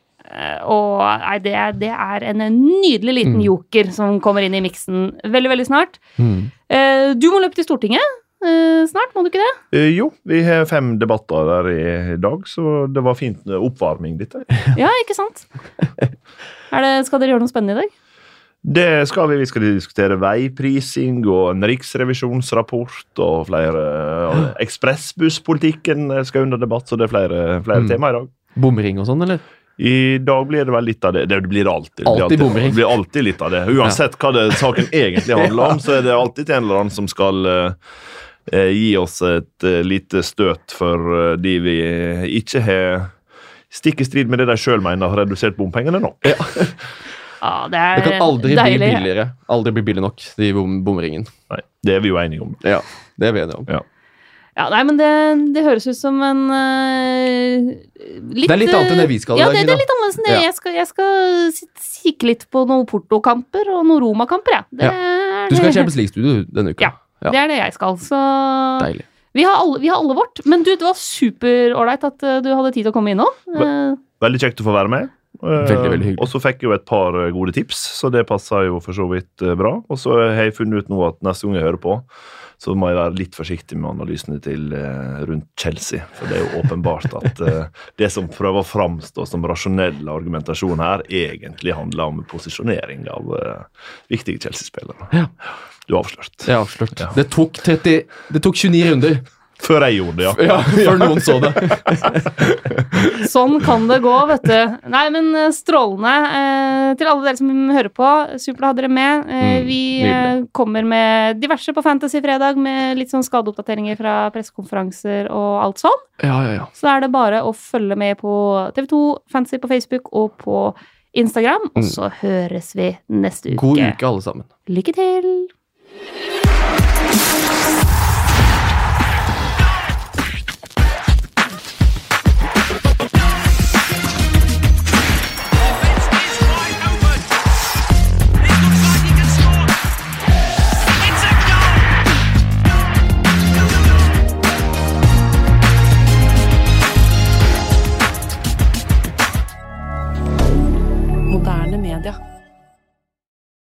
og nei, det, det er en nydelig liten Mm. joker som kommer inn i miksen veldig, veldig snart. Mm. Eh, Du må løpe til Stortinget eh, snart, må du ikke det? Eh, jo, vi har fem debatter der i dag, så det var fint eh, oppvarming, dette. Ja, ikke sant? Er det, skal dere gjøre noe spennende i dag? Det skal vi. Vi skal diskutere veiprising og en riksrevisjonsrapport og flere eh, Ekspressbusspolitikken skal under debatt, så det er flere, flere Mm. tema i dag. Bomring og sånn, eller? I dag blir det vel litt av det. Det blir alltid, det blir Alltid alltid, Det blir alltid litt av det. Uansett hva det, saken egentlig handler om, så er det alltid en eller annen som skal eh, eh, gi oss et eh, lite støt for eh, de vi ikke har Stikk i strid med det de sjøl mener har redusert bompengene nok. Ja, det er Det kan aldri bli billigere. Aldri bli billig nok, de bom bomringen. Nei, det er vi jo enige om. Ja, det er vi enige om. Ja, nei, men det, det høres ut som en uh, litt, Det er litt annet enn det vi skal i Ja, dag, det, det er litt annerledes enn det. Ja. Jeg skal, jeg skal kikke litt på noen Porto-kamper og noen Roma-kamper, jeg. Ja. ja. Du skal i Champions League-studio denne uka. Ja. Det er det jeg skal, så Deilig. vi har, alle, vi har alle vårt. Men du, det var superålreit at eh, du hadde tid til å komme innom. Eh, Veldig kjekt å få være med. Veldig, veldig hyggelig. Og så fikk jeg jo et par gode tips, så det passa jo for så vidt bra. Og så har jeg funnet ut nå at neste gang jeg hører på, så må jeg være litt forsiktig med analysene til eh, rundt Chelsea. For det er jo åpenbart at eh, det som prøver å framstå som rasjonell argumentasjon her, egentlig handler om posisjonering av eh, viktige Chelsea-spillere. Ja. Du er avslørt. Jeg er avslørt. Ja. Det, tok 30, det tok 29 runder Før jeg gjorde det, ja. ja, før noen så det. Sånn kan det gå, vet du. Nei, men eh, strålende. Eh, til alle dere som hører på, supert å ha dere med. Eh, Mm, vi eh, nydelig. kommer med diverse på Fantasy fredag, med litt sånn skadeoppdateringer fra pressekonferanser og alt sånn. Ja, ja, ja. Så er det bare å følge med på TV2 Fantasy på Facebook og på Instagram. Og Mm. så høres vi neste uke. God uke, alle sammen. Lykke til!